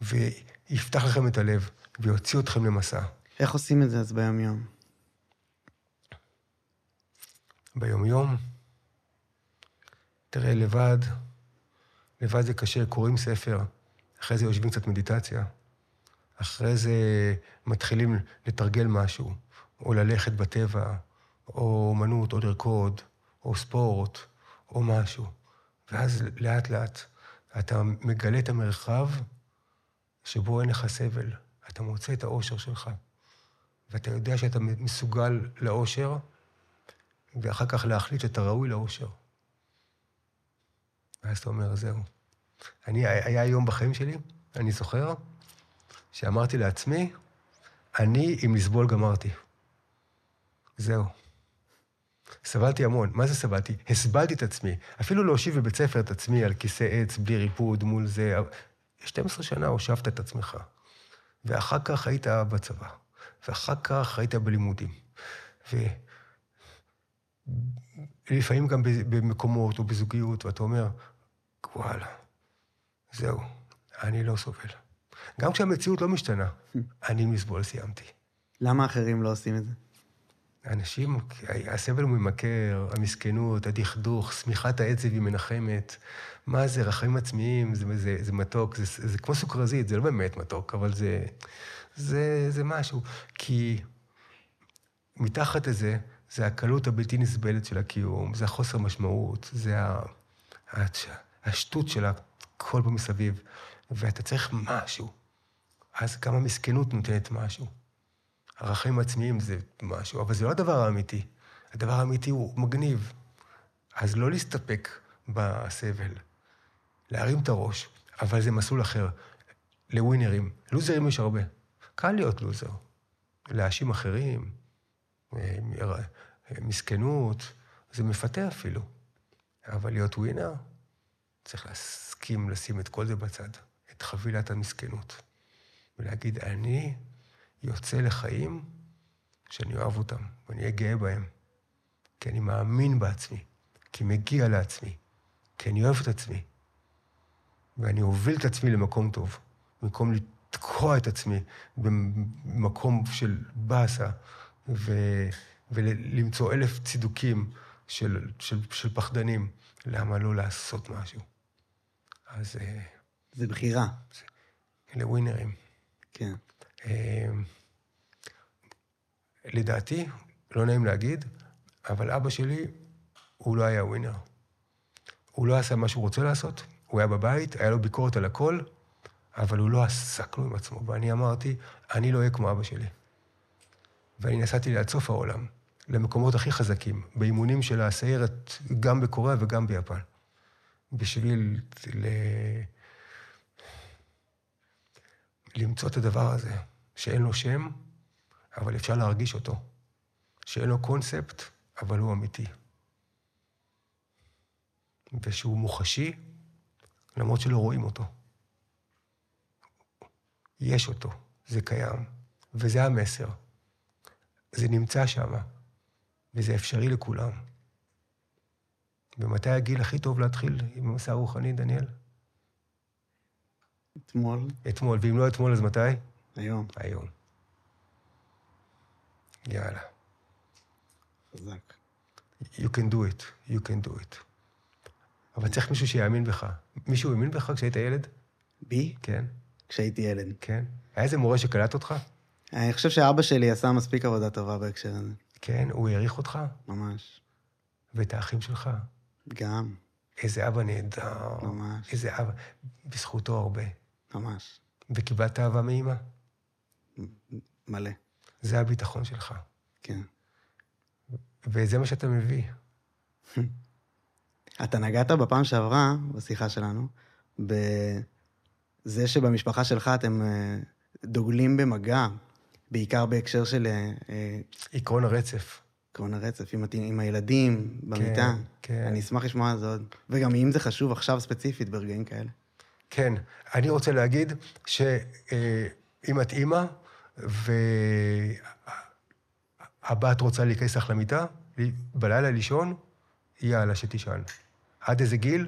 ויפתח לכם את הלב, ויוציא אתכם למסע. איך עושים את זה אז ביום-יום? ביומיום, תראה, לבד, לבד זה קשה, קוראים ספר, אחרי זה יושבים קצת מדיטציה, אחרי זה מתחילים לתרגל משהו, או ללכת בטבע, או אומנות, או לרקוד, או ספורט, או משהו. ואז לאט-לאט אתה מגלה את המרחב שבו אין לך סבל. אתה מוצא את האושר שלך, ואתה יודע שאתה מסוגל לאושר, ואחר כך להחליט שאתה ראוי לאושר. ואז אתה אומר, זהו. אני, היה יום בחיים שלי, אני זוכר, שאמרתי לעצמי, אני עם לסבול גמרתי. זהו. סבלתי המון. מה זה סבלתי? הסבלתי את עצמי. אפילו להושיב בבית ספר את עצמי על כיסא עץ, בלי ריפוד, מול זה. 12 שנה הושבת את עצמך. ואחר כך היית בצבא. ואחר כך היית בלימודים. ו... לפעמים גם במקומות או בזוגיות, ואתה אומר, וואלה, זהו, אני לא סובל. גם כשהמציאות לא משתנה, אני מסבול סיימתי. למה אחרים לא עושים את זה? אנשים, הסבל הוא ממכר, המסכנות, הדכדוך, שמיכת העצב היא מנחמת. מה זה, רחמים עצמיים, זה, זה, זה מתוק, זה, זה כמו סוכרזית, זה לא באמת מתוק, אבל זה, זה, זה משהו. כי מתחת לזה, זה הקלות הבלתי נסבלת של הקיום, זה החוסר משמעות, זה השטות של הכל פה מסביב, ואתה צריך משהו. אז גם המסכנות נותנת משהו. ערכים עצמיים זה משהו, אבל זה לא הדבר האמיתי. הדבר האמיתי הוא מגניב. אז לא להסתפק בסבל, להרים את הראש, אבל זה מסלול אחר. לווינרים, לוזרים יש הרבה. קל להיות לוזר. להאשים אחרים, מסכנות, זה מפתה אפילו. אבל להיות ווינר, צריך להסכים לשים את כל זה בצד, את חבילת המסכנות, ולהגיד, אני יוצא לחיים שאני אוהב אותם, ואני אהיה גאה בהם. כי אני מאמין בעצמי, כי מגיע לעצמי, כי אני אוהב את עצמי. ואני אוביל את עצמי למקום טוב, במקום לתקוע את עצמי במקום של באסה, ו... ולמצוא אלף צידוקים של, של, של פחדנים. למה לא לעשות משהו? אז... אה, זה בחירה. לווינרים. כן. אמ, לדעתי, לא נעים להגיד, אבל אבא שלי, הוא לא היה ווינר. הוא לא עשה מה שהוא רוצה לעשות, הוא היה בבית, היה לו ביקורת על הכל, אבל הוא לא עשה כלום עם עצמו. ואני אמרתי, אני לא אהיה כמו אבא שלי. ואני נסעתי לעד סוף העולם, למקומות הכי חזקים, באימונים של הסיירת, גם בקוריאה וגם ביפן. בשביל ל... למצוא את הדבר הזה. שאין לו שם, אבל אפשר להרגיש אותו. שאין לו קונספט, אבל הוא אמיתי. ושהוא מוחשי, למרות שלא רואים אותו. יש אותו, זה קיים, וזה המסר. זה נמצא שם, וזה אפשרי לכולם. ומתי הגיל הכי טוב להתחיל עם המסע הרוחני, דניאל? אתמול. אתמול, ואם לא אתמול, אז מתי? היום. היום. יאללה. חזק. You can do it, you can do it. אבל צריך מישהו שיאמין בך. מישהו האמין בך כשהיית ילד? בי? כן. כשהייתי ילד. כן. היה איזה מורה שקלט אותך? אני חושב שאבא שלי עשה מספיק עבודה טובה בהקשר הזה. כן, הוא העריך אותך? ממש. ואת האחים שלך? גם. איזה אבא נהדר. ממש. איזה אבא. בזכותו הרבה. ממש. וקיבלת אהבה מאמא? מלא. זה הביטחון שלך. כן. וזה מה שאתה מביא. אתה נגעת בפעם שעברה, בשיחה שלנו, בזה שבמשפחה שלך אתם אה, דוגלים במגע, בעיקר בהקשר של... אה, אה, עקרון הרצף. עקרון הרצף, עם, עם הילדים, במיטה. כן, כן. אני אשמח לשמוע על זה עוד. וגם אם זה חשוב עכשיו ספציפית, ברגעים כאלה. כן. אני רוצה להגיד שאם את אימא, והבת רוצה להיכנס לך למיטה, בלילה לישון, יאללה, שתישן. עד איזה גיל?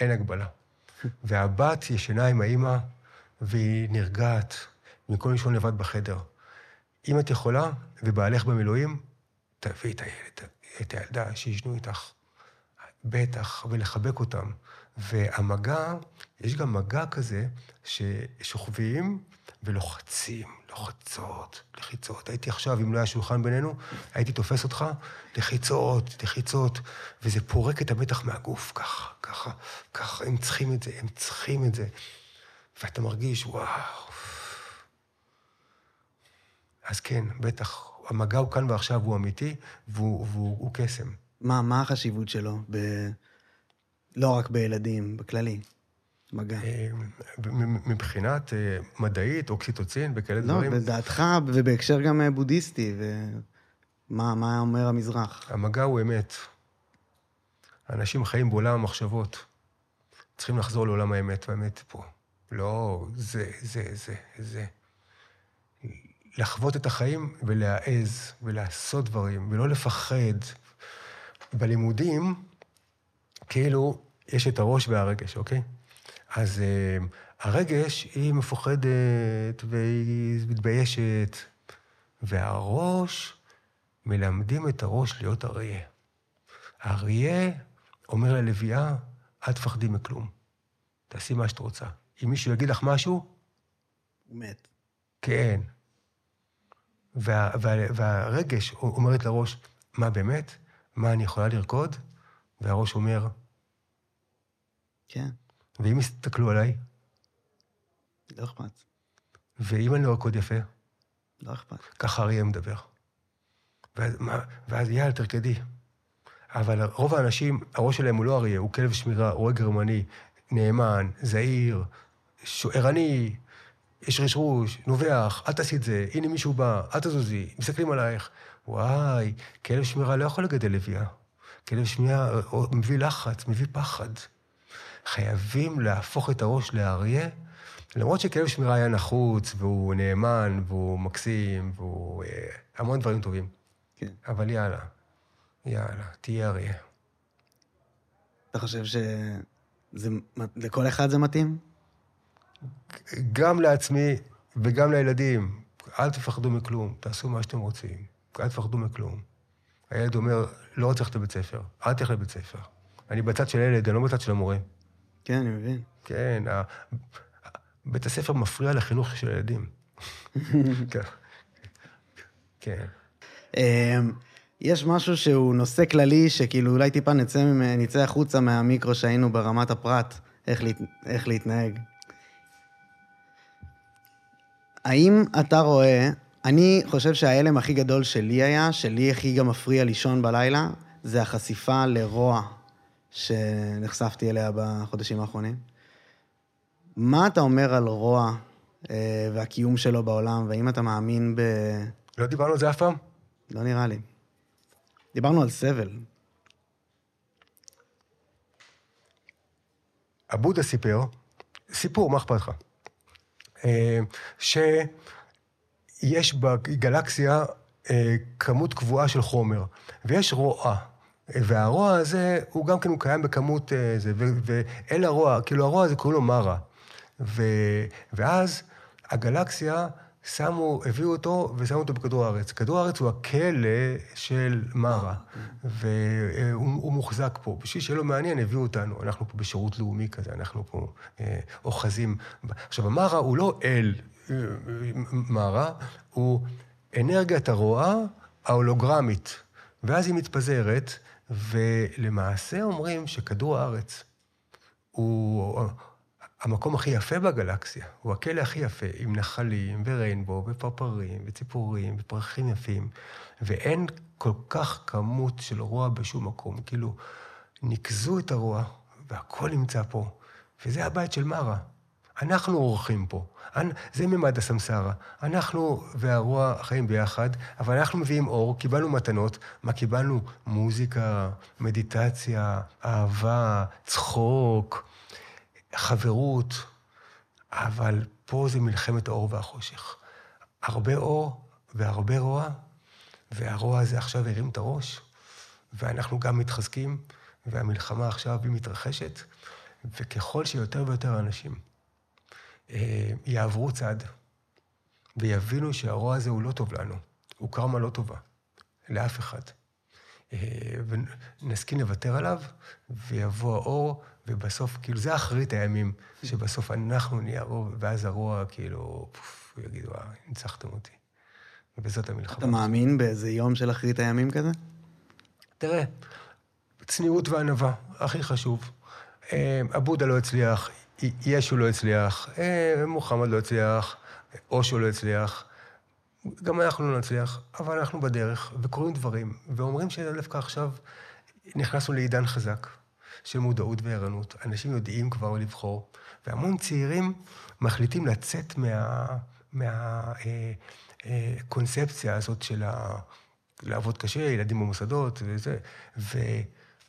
אין הגבלה. והבת ישנה עם האימא, והיא נרגעת, במקום לישון לבד בחדר. אם את יכולה, ובעלך במילואים, תביאי את הילד, את הילדה, שישנו איתך. בטח, ולחבק אותם. והמגע, יש גם מגע כזה ששוכבים ולוחצים, לוחצות, לחיצות. הייתי עכשיו, אם לא היה שולחן בינינו, הייתי תופס אותך, לחיצות, לחיצות, וזה פורק את המתח מהגוף, ככה, ככה, ככה, הם צריכים את זה, הם צריכים את זה. ואתה מרגיש, וואו. אז כן, בטח, המגע הוא כאן ועכשיו, הוא אמיתי, והוא קסם. מה, מה החשיבות שלו? ב... לא רק בילדים, בכללי. מגע. אה, מבחינת אה, מדעית, אוקסיטוצין, בכאלה לא, דברים. לא, בדעתך, ובהקשר גם אה, בודהיסטי, ומה אומר המזרח? המגע הוא אמת. אנשים חיים בעולם המחשבות. צריכים לחזור לעולם האמת, והאמת פה. לא, זה, זה, זה, זה. לחוות את החיים ולהעז ולעשות דברים, ולא לפחד. בלימודים, כאילו, יש את הראש והרגש, אוקיי? אז uh, הרגש, היא מפוחדת והיא מתביישת, והראש, מלמדים את הראש להיות אריה. האריה אומר ללוויה, אל תפחדי מכלום, תעשי מה שאת רוצה. אם מישהו יגיד לך משהו... הוא מת. כן. וה, וה, והרגש אומרת לראש, מה באמת? מה אני יכולה לרקוד? והראש אומר, כן. ואם יסתכלו עליי? לא אכפת. ואם אני לא ארקוד יפה? לא אכפת. ככה אריה מדבר. ואז, ואז יאללה, תרקדי. אבל רוב האנשים, הראש שלהם הוא לא אריה, הוא כלב שמירה, רועה גרמני, נאמן, זהיר, ערני, יש רשרוש, נובח, אל תעשי את זה, הנה מישהו בא, אל תזוזי, מסתכלים עלייך. וואי, כלב שמירה לא יכול לגדל לביאה. כלב שמירה מביא לחץ, מביא פחד. חייבים להפוך את הראש לאריה, למרות שכלב שמירה היה נחוץ, והוא נאמן, והוא מקסים, והוא אה, המון דברים טובים. כן. אבל יאללה, יאללה, תהיה אריה. אתה חושב שלכל אחד זה מתאים? גם לעצמי וגם לילדים. אל תפחדו מכלום, תעשו מה שאתם רוצים. אל תפחדו מכלום. הילד אומר, לא רוצה ללכת לבית ספר, אל תלך לבית ספר. אני בצד של הילד, אני לא בצד של המורה. כן, אני מבין. כן, ה... בית הספר מפריע לחינוך של הילדים. כן. כן. אמ, יש משהו שהוא נושא כללי, שכאילו אולי טיפה נצא, נצא החוצה מהמיקרו שהיינו ברמת הפרט, איך, להת, איך להתנהג. האם אתה רואה, אני חושב שההלם הכי גדול שלי היה, שלי הכי גם מפריע לישון בלילה, זה החשיפה לרוע שנחשפתי אליה בחודשים האחרונים. מה אתה אומר על רוע אה, והקיום שלו בעולם, והאם אתה מאמין ב... לא דיברנו על זה אף פעם? לא נראה לי. דיברנו על סבל. אבודה סיפר, סיפור, מה אכפת לך? אה, שיש בגלקסיה אה, כמות קבועה של חומר, ויש רוע. והרוע הזה, הוא גם כן, הוא קיים בכמות אה, זה, ואל הרוע, כאילו הרוע הזה קוראים לו מרה. ואז הגלקסיה, שמו, הביאו אותו ושמו אותו בכדור הארץ. כדור הארץ הוא הכלא של מרה, והוא מוחזק פה. בשביל שיהיה לו מעניין, הביאו אותנו. אנחנו פה בשירות לאומי כזה, אנחנו פה אה, אוחזים. עכשיו, המרה הוא לא אל אה, מרה, הוא אנרגיית הרוע ההולוגרמית. ואז היא מתפזרת, ולמעשה אומרים שכדור הארץ הוא המקום הכי יפה בגלקסיה, הוא הכלא הכי יפה, עם נחלים וריינבו ופרפרים וציפורים ופרחים יפים, ואין כל כך כמות של רוע בשום מקום. כאילו, ניקזו את הרוע, והכל נמצא פה, וזה הבית של מרה. אנחנו אורחים פה. זה ממד הסמסרה. אנחנו והרוע חיים ביחד, אבל אנחנו מביאים אור, קיבלנו מתנות. מה קיבלנו? מוזיקה, מדיטציה, אהבה, צחוק, חברות. אבל פה זה מלחמת האור והחושך. הרבה אור והרבה רוע, והרוע הזה עכשיו הרים את הראש, ואנחנו גם מתחזקים, והמלחמה עכשיו היא מתרחשת, וככל שיותר ויותר אנשים אה, יעברו צד ויבינו שהרוע הזה הוא לא טוב לנו, הוא קרמה לא טובה לאף אחד. אה, ונסכים לוותר עליו, ויבוא האור, ובסוף, כאילו, זה אחרית הימים, שבסוף אנחנו נהיה הרוב, ואז הרוע, כאילו, פוף, הוא יגיד, וואי, ניצחתם אותי. וזאת המלחמה. אתה מאמין באיזה יום של אחרית הימים כזה? תראה, צניעות וענווה, הכי חשוב. אה, אבודה לא הצליח, ישו לא הצליח, אה, מוחמד לא הצליח, אושו לא הצליח. גם אנחנו לא נצליח, אבל אנחנו בדרך, וקורים דברים, ואומרים שדווקא עכשיו נכנסנו לעידן חזק של מודעות וערנות. אנשים יודעים כבר לבחור, והמון צעירים מחליטים לצאת מה, אה, אה, הזאת של ה... לעבוד קשה, ילדים במוסדות וזה, ו...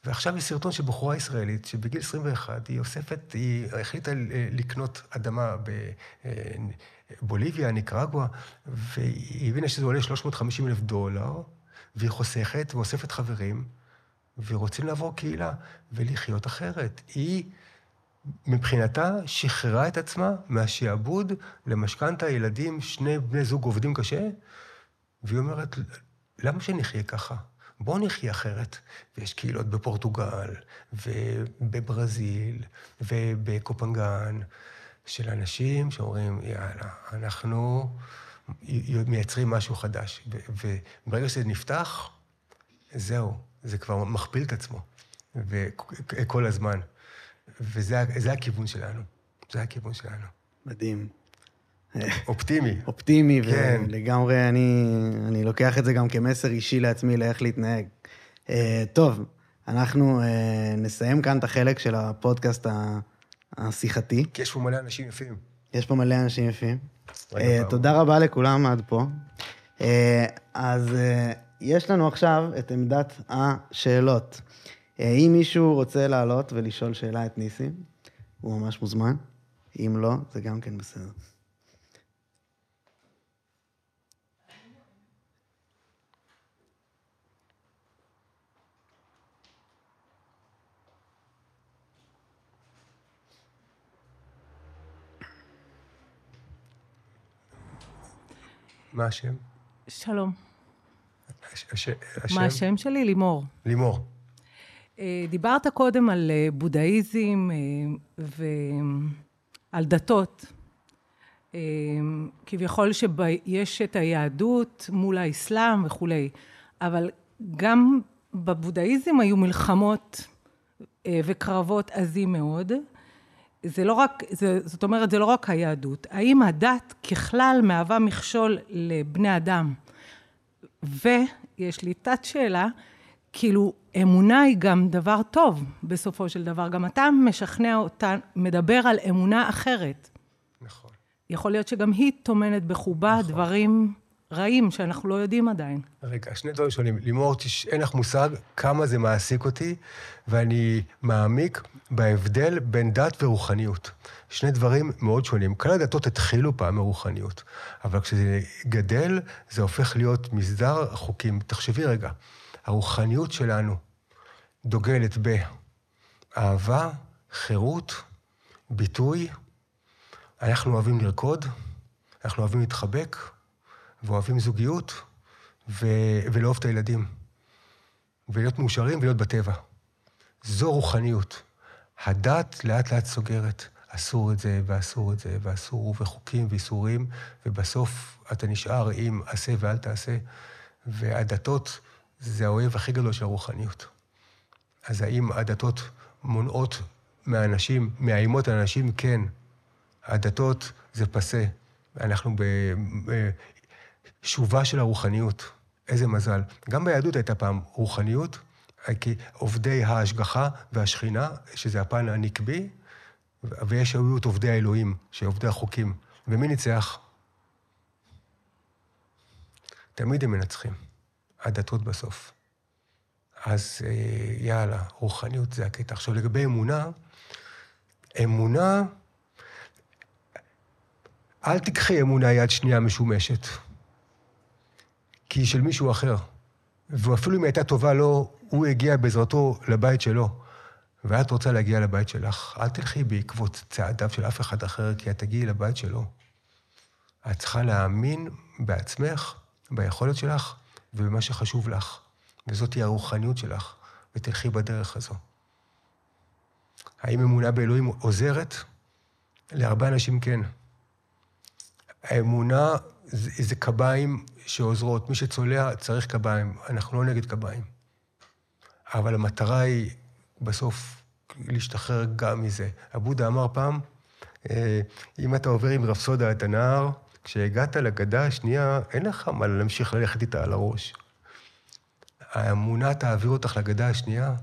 ועכשיו יש סרטון של בחורה ישראלית, שבגיל 21 היא אוספת, היא החליטה לקנות אדמה בבוליביה, ניקרגואה, והיא הבינה שזה עולה 350 אלף דולר, והיא חוסכת ואוספת חברים, ורוצים לעבור קהילה ולחיות אחרת. היא, מבחינתה, שחררה את עצמה מהשעבוד למשכנתה, ילדים, שני בני זוג עובדים קשה, והיא אומרת, למה שנחיה ככה? בואו נחיה אחרת. ויש קהילות בפורטוגל, ובברזיל, ובקופנגן, של אנשים שאומרים, יאללה, אנחנו מייצרים משהו חדש. וברגע שזה נפתח, זהו, זה כבר מכפיל את עצמו, וכל הזמן. וזה הכיוון שלנו. זה הכיוון שלנו. מדהים. אופטימי. אופטימי, כן. ולגמרי אני, אני לוקח את זה גם כמסר אישי לעצמי לאיך להתנהג. Uh, טוב, אנחנו uh, נסיים כאן את החלק של הפודקאסט השיחתי. כי יש פה מלא אנשים יפים. יש פה מלא אנשים יפים. Uh, תודה רבה לכולם עד פה. Uh, אז uh, יש לנו עכשיו את עמדת השאלות. Uh, אם מישהו רוצה לעלות ולשאול שאלה את ניסים, הוא ממש מוזמן. אם לא, זה גם כן בסדר. מה השם? שלום. הש, הש, השם? מה השם שלי? לימור. לימור. אה, דיברת קודם על אה, בודהיזם אה, ועל דתות. כביכול שיש את היהדות מול האסלאם וכולי, אבל גם בבודהיזם היו מלחמות וקרבות עזים מאוד. זה לא רק, זה, זאת אומרת, זה לא רק היהדות. האם הדת ככלל מהווה מכשול לבני אדם? ויש לי תת שאלה, כאילו, אמונה היא גם דבר טוב בסופו של דבר. גם אתה משכנע אותה, מדבר על אמונה אחרת. נכון. יכול להיות שגם היא טומנת בחובה נכון. דברים רעים שאנחנו לא יודעים עדיין. רגע, שני דברים שונים. לימור, אין לך מושג כמה זה מעסיק אותי, ואני מעמיק בהבדל בין דת ורוחניות. שני דברים מאוד שונים. כל הדתות התחילו פעם מרוחניות, אבל כשזה גדל, זה הופך להיות מסדר חוקים. תחשבי רגע, הרוחניות שלנו דוגלת באהבה, חירות, ביטוי. אנחנו אוהבים לרקוד, אנחנו אוהבים להתחבק, ואוהבים זוגיות, ו... ולאהוב את הילדים. ולהיות מאושרים ולהיות בטבע. זו רוחניות. הדת לאט לאט סוגרת. אסור את זה, ואסור את זה, ואסור, וחוקים ואיסורים, ובסוף אתה נשאר עם עשה ואל תעשה. והדתות זה האויב הכי גדול של הרוחניות. אז האם הדתות מונעות מאנשים, מאיימות על אנשים? כן. הדתות זה פסה. אנחנו שובה של הרוחניות. איזה מזל. גם ביהדות הייתה פעם רוחניות, כי עובדי ההשגחה והשכינה, שזה הפן הנקבי, ויש היו את עובדי האלוהים, שעובדי החוקים. ומי ניצח? תמיד הם מנצחים. הדתות בסוף. אז אה, יאללה, רוחניות זה הקטע. עכשיו, לגבי אמונה, אמונה, אל תיקחי אמונה יד שנייה משומשת. כי היא של מישהו אחר. ואפילו אם היא הייתה טובה לו, לא, הוא הגיע בעזרתו לבית שלו. ואת רוצה להגיע לבית שלך, אל תלכי בעקבות צעדיו של אף אחד אחר, כי את תגיעי לבית שלו. את צריכה להאמין בעצמך, ביכולת שלך ובמה שחשוב לך. וזאת תהיה הרוחניות שלך, ותלכי בדרך הזו. האם אמונה באלוהים עוזרת? להרבה אנשים כן. האמונה זה, זה קביים שעוזרות. מי שצולע צריך קביים, אנחנו לא נגד קביים. אבל המטרה היא בסוף להשתחרר גם מזה. הבודהה אמר פעם, אה, אם אתה עובר עם רפסודה את הנהר, כשהגעת לגדה השנייה, אין לך מה להמשיך ללכת איתה על הראש. האמונה תעביר אותך לגדה השנייה,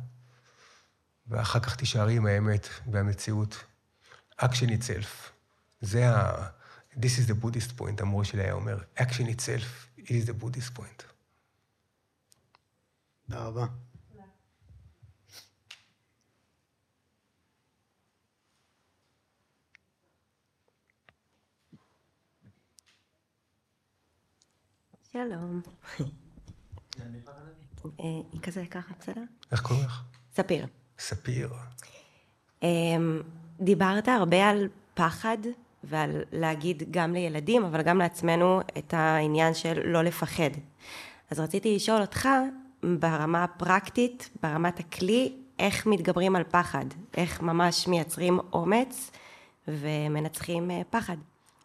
ואחר כך תישארי עם האמת והמציאות. action itself. זה ה... This is the Buddhist point, המורה שלי היה אומר, action itself is the Buddhist point. תודה רבה. שלום. אה, היא כזה ככה, בסדר? איך קוראים לך? ספיר. ספיר. אמ, דיברת הרבה על פחד ועל להגיד גם לילדים, אבל גם לעצמנו את העניין של לא לפחד. אז רציתי לשאול אותך, ברמה הפרקטית, ברמת הכלי, איך מתגברים על פחד? איך ממש מייצרים אומץ ומנצחים אה, פחד?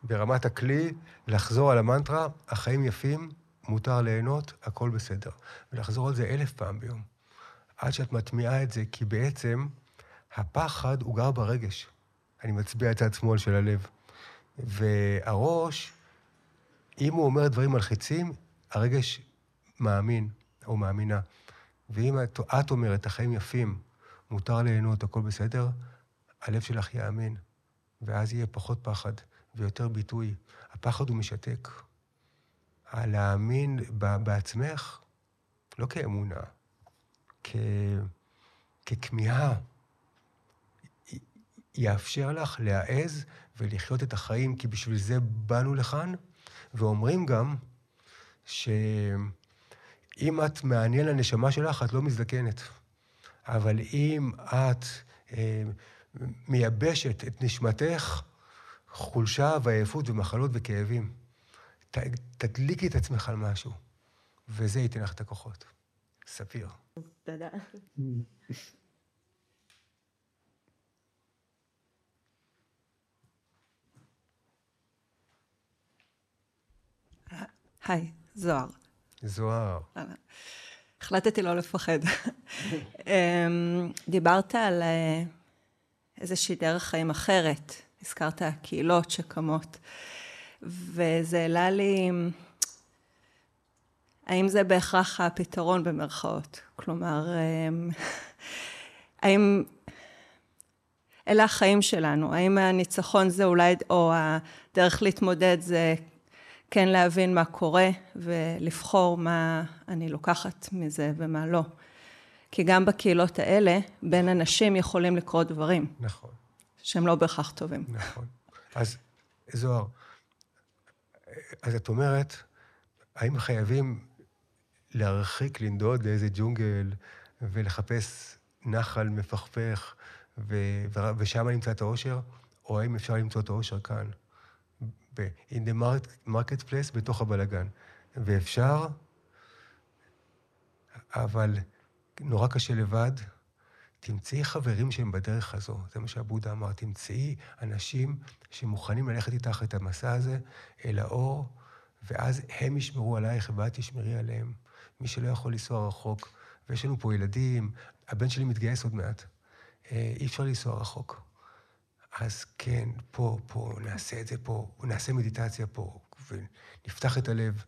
ברמת הכלי, לחזור על המנטרה, החיים יפים, מותר ליהנות, הכל בסדר. ולחזור על זה אלף פעם ביום. עד שאת מטמיעה את זה, כי בעצם הפחד הוא גר ברגש. אני מצביע את צד שמאל של הלב. והראש, אם הוא אומר דברים מלחיצים, הרגש מאמין או מאמינה. ואם את, את אומרת, החיים יפים, מותר ליהנות, הכל בסדר, הלב שלך יאמין. ואז יהיה פחות פחד ויותר ביטוי. הפחד הוא משתק. להאמין בעצמך, לא כאמונה, כ... ככמיהה, יאפשר לך להעז ולחיות את החיים, כי בשביל זה באנו לכאן. ואומרים גם שאם את מעניין לנשמה שלך, את לא מזדקנת. אבל אם את אה, מייבשת את נשמתך, חולשה ועייפות ומחלות וכאבים. ת, תדליקי את עצמך על משהו, וזה ייתן לך את הכוחות. ספיר. תודה. היי, זוהר. זוהר. החלטתי לא לפחד. אמ, דיברת על אה, איזושהי דרך חיים אחרת. הזכרת קהילות שקמות, וזה העלה לי, האם זה בהכרח הפתרון במרכאות? כלומר, אמ, האם אלה החיים שלנו? האם הניצחון זה אולי, או הדרך להתמודד זה כן להבין מה קורה ולבחור מה אני לוקחת מזה ומה לא. כי גם בקהילות האלה, בין אנשים יכולים לקרות דברים. נכון. שהם לא בהכרח טובים. נכון. אז זוהר, אז את אומרת, האם חייבים להרחיק, לנדוד לאיזה ג'ונגל ולחפש נחל מפכפך ו- ושם נמצא את האושר, או האם אפשר למצוא את האושר כאן, ב- in the market place, בתוך הבלגן. ואפשר, אבל נורא קשה לבד, תמצאי חברים שהם בדרך הזו, זה מה שעבודה אמר, תמצאי אנשים שמוכנים ללכת איתך את המסע הזה אל האור, ואז הם ישמרו עלייך ואת תשמרי עליהם. מי שלא יכול לנסוע רחוק, ויש לנו פה ילדים, הבן שלי מתגייס עוד מעט, אה, אי אפשר לנסוע רחוק. אז כן, פה, פה, נעשה את זה פה, נעשה מדיטציה פה, ונפתח את הלב,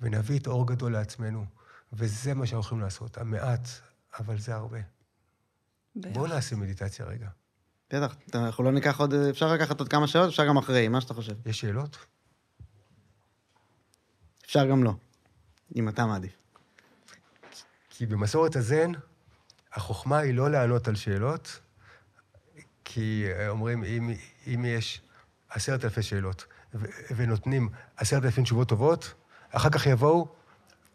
ונביא את אור גדול לעצמנו, וזה מה שאנחנו יכולים לעשות, המעט, אבל זה הרבה. בואו נעשה מדיטציה רגע. בטח, אנחנו לא ניקח עוד, אפשר לקחת עוד כמה שעות, אפשר גם אחרי, מה שאתה חושב. יש שאלות? אפשר גם לא, אם אתה מעדיף. כי במסורת הזן, החוכמה היא לא לענות על שאלות, כי אומרים, אם, אם יש עשרת אלפי שאלות ו- ונותנים עשרת אלפים תשובות טובות, אחר כך יבואו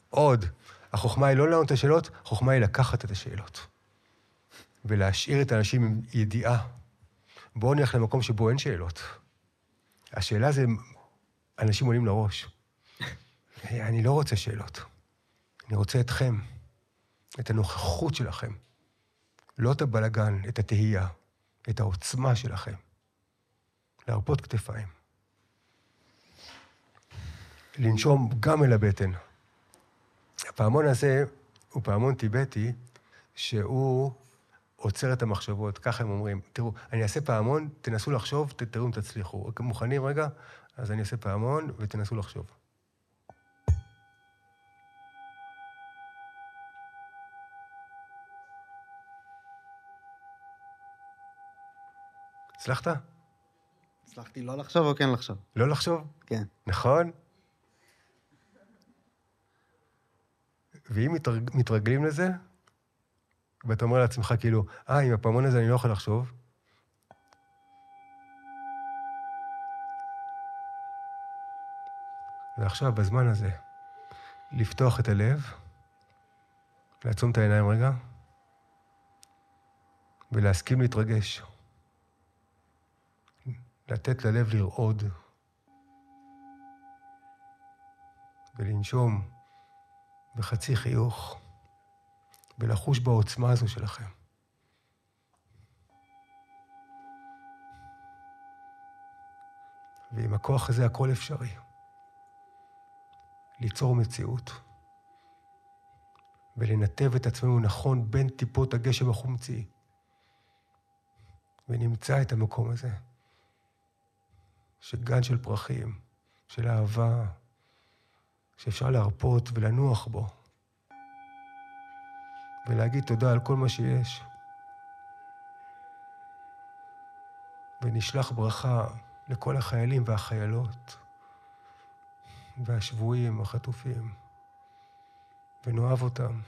עוד. החוכמה היא לא לענות את השאלות, החוכמה היא לקחת את השאלות. ולהשאיר את האנשים עם ידיעה. בואו נלך למקום שבו אין שאלות. השאלה זה, אנשים עולים לראש. אני לא רוצה שאלות. אני רוצה אתכם, את הנוכחות שלכם. לא את הבלגן, את התהייה, את העוצמה שלכם. להרפות כתפיים. לנשום גם אל הבטן. הפעמון הזה הוא פעמון טיבטי, שהוא עוצר את המחשבות, ככה הם אומרים. תראו, אני אעשה פעמון, תנסו לחשוב, תראו אם תצליחו. מוכנים רגע? אז אני אעשה פעמון ותנסו לחשוב. הצלחת? הצלחתי לא לחשוב או כן לחשוב? לא לחשוב? כן. נכון? ואם מתרג... מתרגלים לזה, ואתה אומר לעצמך, כאילו, אה, עם הפעמון הזה אני לא יכול לחשוב. ועכשיו, בזמן הזה, לפתוח את הלב, לעצום את העיניים רגע, ולהסכים להתרגש. לתת ללב לרעוד, ולנשום בחצי חיוך, ולחוש בעוצמה הזו שלכם. ועם הכוח הזה הכל אפשרי. ליצור מציאות ולנתב את עצמנו נכון בין טיפות הגשם החומצי. ונמצא את המקום הזה, שגן של פרחים, של אהבה, שאפשר להרפות ולנוח בו, ולהגיד תודה על כל מה שיש. ונשלח ברכה לכל החיילים והחיילות, והשבויים, החטופים, ונאהב אותם.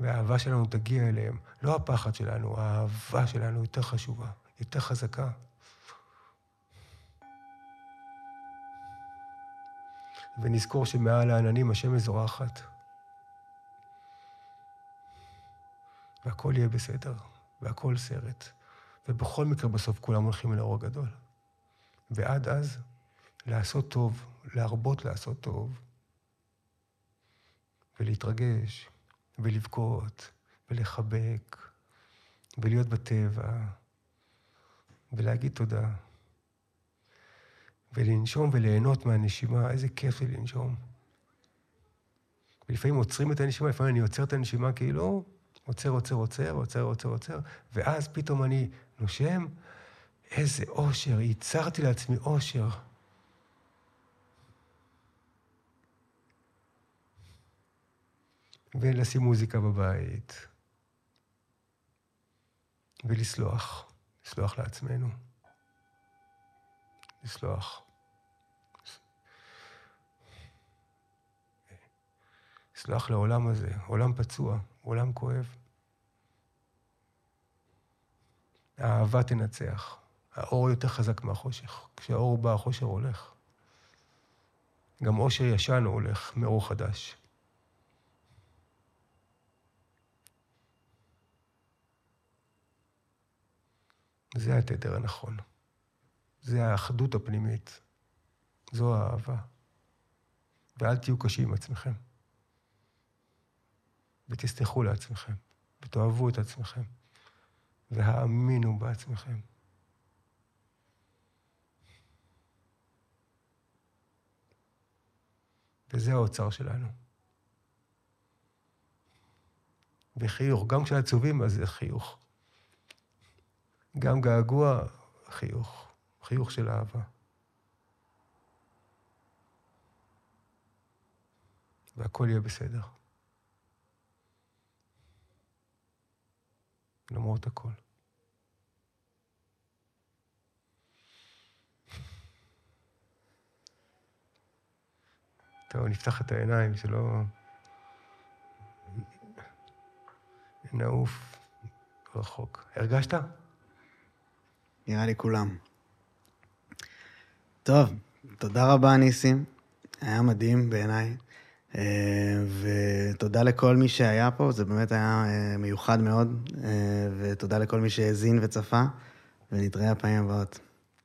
והאהבה שלנו תגיע אליהם. לא הפחד שלנו, האהבה שלנו יותר חשובה, יותר חזקה. ונזכור שמעל העננים השמש זורחת. והכל יהיה בסדר, והכל סרט. ובכל מקרה בסוף כולם הולכים אל האור הגדול. ועד אז, לעשות טוב, להרבות לעשות טוב, ולהתרגש, ולבכות, ולחבק, ולהיות בטבע, ולהגיד תודה, ולנשום וליהנות מהנשימה, איזה כיף זה לנשום. ולפעמים עוצרים את הנשימה, לפעמים אני עוצר את הנשימה כאילו, עוצר, עוצר, עוצר, עוצר, עוצר, עוצר, ואז פתאום אני נושם, איזה אושר, ייצרתי לעצמי אושר. ולשים מוזיקה בבית, ולסלוח, לסלוח לעצמנו, לסלוח. לסלוח לעולם הזה, עולם פצוע, עולם כואב. האהבה תנצח. האור יותר חזק מהחושך. כשהאור בא, החושר הולך. גם אושר ישן הולך מאור חדש. זה התדר הנכון. זה האחדות הפנימית. זו האהבה. ואל תהיו קשים עם עצמכם. ותסלחו לעצמכם, ותאהבו את עצמכם, והאמינו בעצמכם. וזה האוצר שלנו. וחיוך, גם כשעצובים, אז זה חיוך. גם געגוע, חיוך. חיוך של אהבה. והכל יהיה בסדר. למרות הכל. טוב, נפתח את העיניים, שלא נעוף רחוק. הרגשת? נראה לי כולם. טוב, תודה רבה, ניסים. היה מדהים בעיניי. אה, ותודה לכל מי שהיה פה, זה באמת היה אה, מיוחד מאוד, אה, ותודה לכל מי שהאזין וצפה, ונתראה הפעמים הבאות.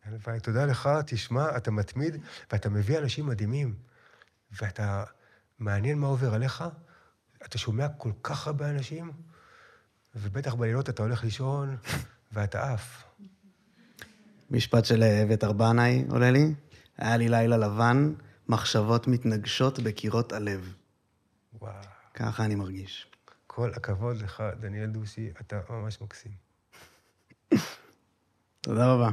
הלוואי, תודה לך, תשמע, אתה מתמיד, ואתה מביא אנשים מדהימים, ואתה מעניין מה עובר עליך, אתה שומע כל כך הרבה אנשים, ובטח בלילות אתה הולך לישון, ואתה עף. משפט של אביתר בנאי עולה לי, היה לי לילה לבן, מחשבות מתנגשות בקירות הלב. וואו. ככה אני מרגיש. כל הכבוד לך, דניאל דוסי, אתה ממש מקסים. תודה רבה.